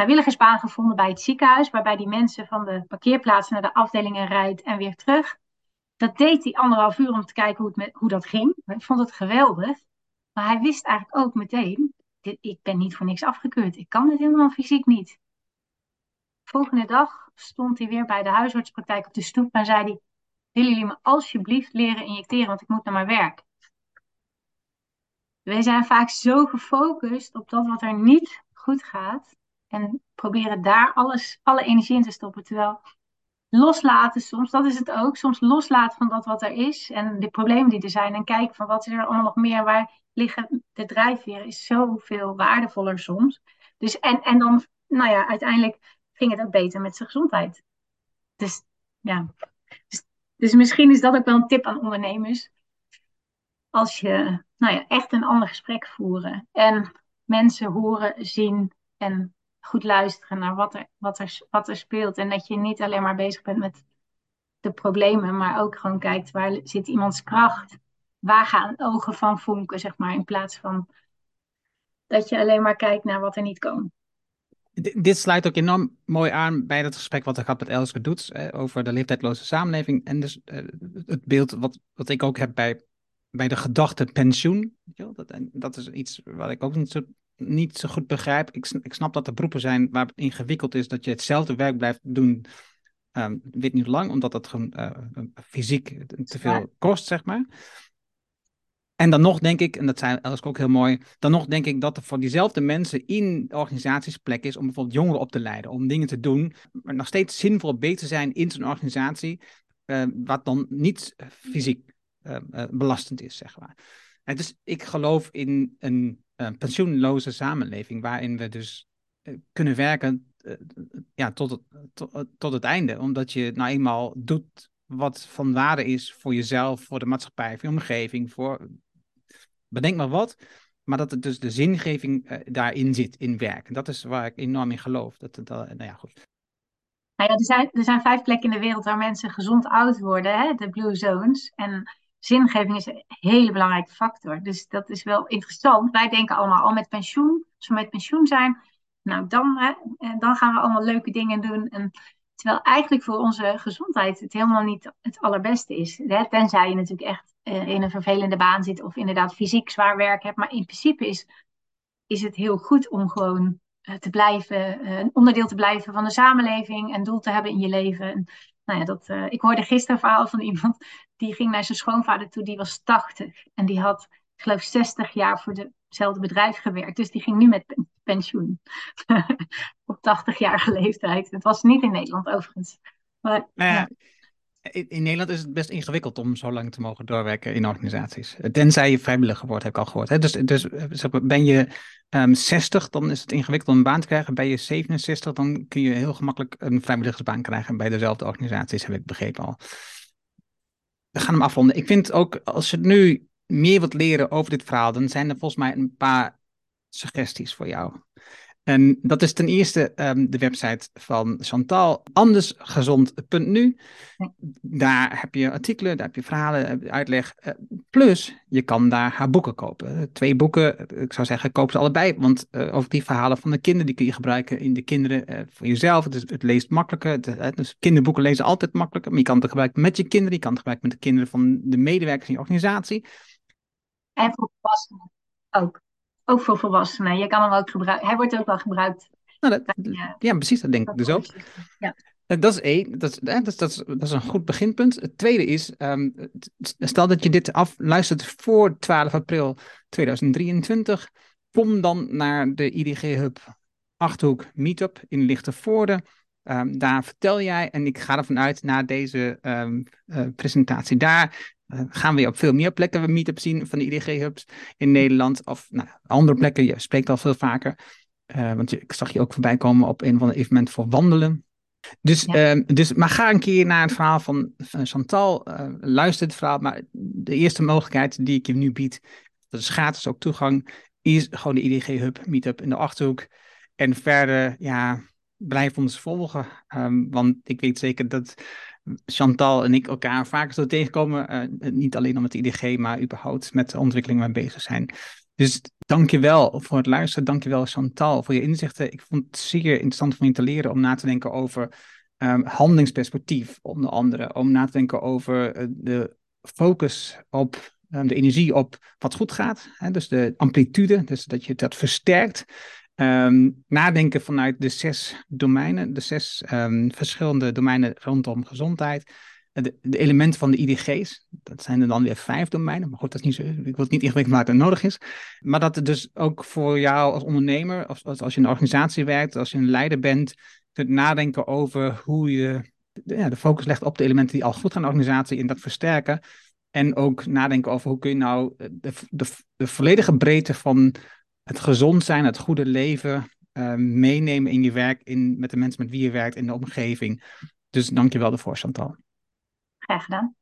Vrijwilligersbaan gevonden bij het ziekenhuis, waarbij die mensen van de parkeerplaats naar de afdelingen rijdt en weer terug. Dat deed hij anderhalf uur om te kijken hoe, het met, hoe dat ging. Ik vond het geweldig. Maar hij wist eigenlijk ook meteen, dit, ik ben niet voor niks afgekeurd. Ik kan dit helemaal fysiek niet. Volgende dag stond hij weer bij de huisartspraktijk op de stoep en zei hij, willen jullie me alsjeblieft leren injecteren, want ik moet naar mijn werk. Wij zijn vaak zo gefocust op dat wat er niet goed gaat en proberen daar alles, alle energie in te stoppen. Terwijl loslaten soms, dat is het ook, soms loslaten van dat wat er is en de problemen die er zijn en kijken van wat is er allemaal nog meer, waar liggen de drijfveren, is zoveel waardevoller soms. Dus en, en dan, nou ja, uiteindelijk ging het ook beter met zijn gezondheid. Dus ja, dus, dus misschien is dat ook wel een tip aan ondernemers. Als je nou ja, echt een ander gesprek voeren en mensen horen, zien en goed luisteren naar wat er, wat, er, wat er speelt. En dat je niet alleen maar bezig bent met de problemen, maar ook gewoon kijkt waar zit iemands kracht. Waar gaan ogen van vonken, zeg maar, in plaats van dat je alleen maar kijkt naar wat er niet kan. dit sluit ook enorm mooi aan bij het gesprek wat ik had met Elske Doets over de leeftijdloze samenleving. En dus uh, het beeld wat, wat ik ook heb bij, bij de gedachte pensioen. Dat, dat is iets wat ik ook niet zo niet zo goed begrijp. Ik, ik snap dat er beroepen zijn waar het ingewikkeld is dat je hetzelfde werk blijft doen. Um, weet niet lang, omdat dat gewoon uh, fysiek te veel kost, zeg maar. En dan nog denk ik, en dat zei Elske ook heel mooi, dan nog denk ik dat er voor diezelfde mensen in organisaties plek is om bijvoorbeeld jongeren op te leiden, om dingen te doen, maar nog steeds zinvol beter zijn in zo'n organisatie, uh, wat dan niet fysiek uh, belastend is, zeg maar. En dus ik geloof in een een pensioenloze samenleving, waarin we dus eh, kunnen werken uh, ja, tot, het, tot, tot het einde. Omdat je nou eenmaal doet wat van waarde is voor jezelf, voor de maatschappij, voor je omgeving, voor bedenk maar wat. Maar dat het dus de zingeving daarin zit, in werk. En dat is waar ik enorm in geloof. Dat, dat, nou ja, goed. Nou ja, er, zijn, er zijn vijf plekken in de wereld waar mensen gezond oud worden, hè? de Blue Zones. En zingeving is een hele belangrijke factor. Dus dat is wel interessant. Wij denken allemaal al met pensioen, als we met pensioen zijn, nou dan, hè, dan gaan we allemaal leuke dingen doen. En, terwijl eigenlijk voor onze gezondheid het helemaal niet het allerbeste is. Hè? Tenzij je natuurlijk echt uh, in een vervelende baan zit of inderdaad fysiek zwaar werk hebt. Maar in principe is, is het heel goed om gewoon uh, te blijven, een onderdeel te blijven van de samenleving en doel te hebben in je leven. Nou ja, dat, uh, ik hoorde gisteren een verhaal van iemand die ging naar zijn schoonvader toe, die was 80. En die had, ik geloof, 60 jaar voor hetzelfde bedrijf gewerkt. Dus die ging nu met pensioen. Op 80-jarige leeftijd. Het was niet in Nederland overigens. Maar, nou ja, in, Nederland is het best ingewikkeld om zo lang te mogen doorwerken in organisaties. Tenzij je vrijwilliger wordt, heb ik al gehoord. Hè? Dus, dus ben je um, ehm, 60, dan is het ingewikkeld om een baan te krijgen. Ben je 67, dan kun je heel gemakkelijk een vrijwilligersbaan krijgen bij dezelfde organisaties, heb ik begrepen al. We gaan hem afronden. Ik vind ook, als je nu meer wilt leren over dit verhaal, dan zijn er volgens mij een paar suggesties voor jou. En dat is ten eerste um, de website van Chantal, andersgezond.nu. Daar heb je artikelen, daar heb je verhalen, uitleg. Uh, plus, je kan daar haar boeken kopen. Twee boeken, ik zou zeggen, koop ze allebei. Want uh, over die verhalen van de kinderen, die kun je gebruiken in de kinderen uh, voor jezelf. Het, het leest makkelijker. Het, dus kinderboeken lezen altijd makkelijker. Maar je kan het gebruiken met je kinderen. Je kan het gebruiken met de kinderen van de medewerkers in je organisatie. En voor volwassenen ook ook voor volwassenen. Je kan hem ook gebruiken. Hij wordt ook wel gebruikt. Nou, dat, ja, precies, dat denk ik dus ook. Ja. Eh, dat is één, dat is, dat, is, dat, is, dat is een goed beginpunt. Het tweede is, um, stel dat je dit afluistert voor 12 april 2023, kom dan naar de IDG Hub Achterhoek Meetup in Lichtenvoorde. Um, daar vertel jij, en ik ga ervan uit na deze um, uh, presentatie daar, gaan we op veel meer plekken meetup zien van de IDG-hubs in Nederland. Of nou, andere plekken, je spreekt al veel vaker. Uh, want je, ik zag je ook voorbij komen op een van de evenementen voor wandelen. Dus, ja. uh, dus, maar ga een keer naar het verhaal van, Chantal. Uh, luister het verhaal. Maar de eerste mogelijkheid die ik je nu bied, dat is gratis ook toegang, is gewoon de IDG-hub meetup in de Achterhoek. En verder, ja, blijf ons volgen. Um, want ik weet zeker dat Chantal en ik elkaar vaker zo tegenkomen. Uh, niet alleen om het IDG, maar überhaupt met de ontwikkeling waar we bezig zijn. Dus dankjewel voor het luisteren. Dankjewel Chantal voor je inzichten. Ik vond het zeer interessant om je te leren om na te denken over um, handelingsperspectief, onder andere. Om na te denken over uh, de focus op um, de energie op wat goed gaat. Hè? Dus de amplitude, dus dat je dat versterkt. Um, nadenken vanuit de zes domeinen, de zes um, verschillende domeinen rondom gezondheid. De, elementen van de IDG's, dat zijn er dan weer vijf domeinen. Maar goed, dat is niet zo, ik wil het niet ingewikkeld maken dat nodig is. Maar dat het dus ook voor jou als ondernemer, als, als, als je in een organisatie werkt, als je een leider bent, kunt nadenken over hoe je de, ja, de focus legt op de elementen die al goed gaan in de organisatie en dat versterken. En ook nadenken over hoe kun je nou de, de, de volledige breedte van het gezond zijn, het goede leven uh, meenemen in je werk, in, met de mensen met wie je werkt, in de omgeving. Dus dank je wel ervoor, Chantal. Graag gedaan.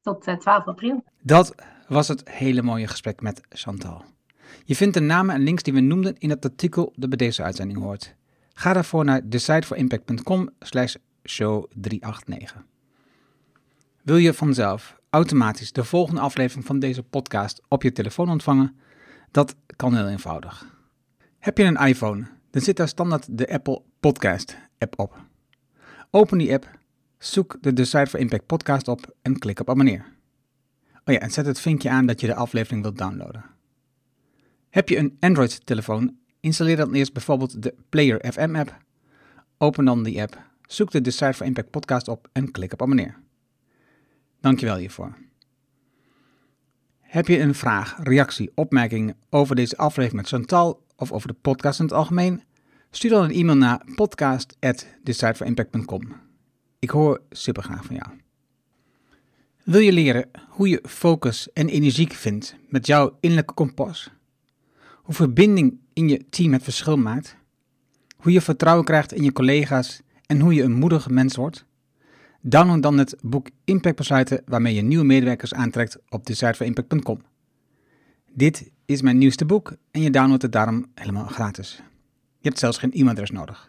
Tot uh, eh, 12 april. Dat was het hele mooie gesprek met Chantal. Je vindt de namen en links die we noemden in het artikel dat bij deze uitzending hoort. Ga daarvoor naar decideforimpact.com slash show 389. Wil je vanzelf automatisch de volgende aflevering van deze podcast op je telefoon ontvangen? Dat kan heel eenvoudig. Heb je een iPhone, dan zit daar standaard de Apple Podcast app op. Open die app, zoek de Decide for Impact podcast op en klik op abonneer. Oh ja, en zet het vinkje aan dat je de aflevering wilt downloaden. Heb je een Android-telefoon, installeer dan eerst bijvoorbeeld de Player FM app. Open dan die app, zoek de Decide for Impact podcast op en klik op abonneer. Dankjewel hiervoor. Heb je een vraag, reactie, opmerking over deze aflevering met Chantal of over de podcast in het algemeen? Stuur dan een e-mail naar podcast.decideforimpact.com. Ik hoor super graag van jou. Wil je leren hoe je focus en energiek vindt met jouw innerlijke kompas? Hoe verbinding in je team het verschil maakt? Hoe je vertrouwen krijgt in je collega's en hoe je een moedige mens wordt? Download dan het boek Impact Besluiten waarmee je nieuwe medewerkers aantrekt op de site van impact.com. Dit is mijn nieuwste boek en je downloadt het daarom helemaal gratis. Je hebt zelfs geen e-mailadres nodig.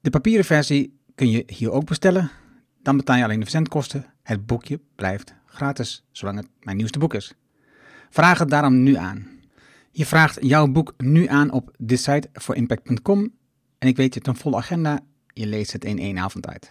De papieren versie kun je hier ook bestellen. Dan betaal je alleen de verzendkosten. Het boekje blijft gratis, zolang het mijn nieuwste boek is. Vraag het daarom nu aan. Je vraagt jouw boek nu aan op decideforimpact.com en ik weet je hebt een volle agenda. Je leest het in één avond uit.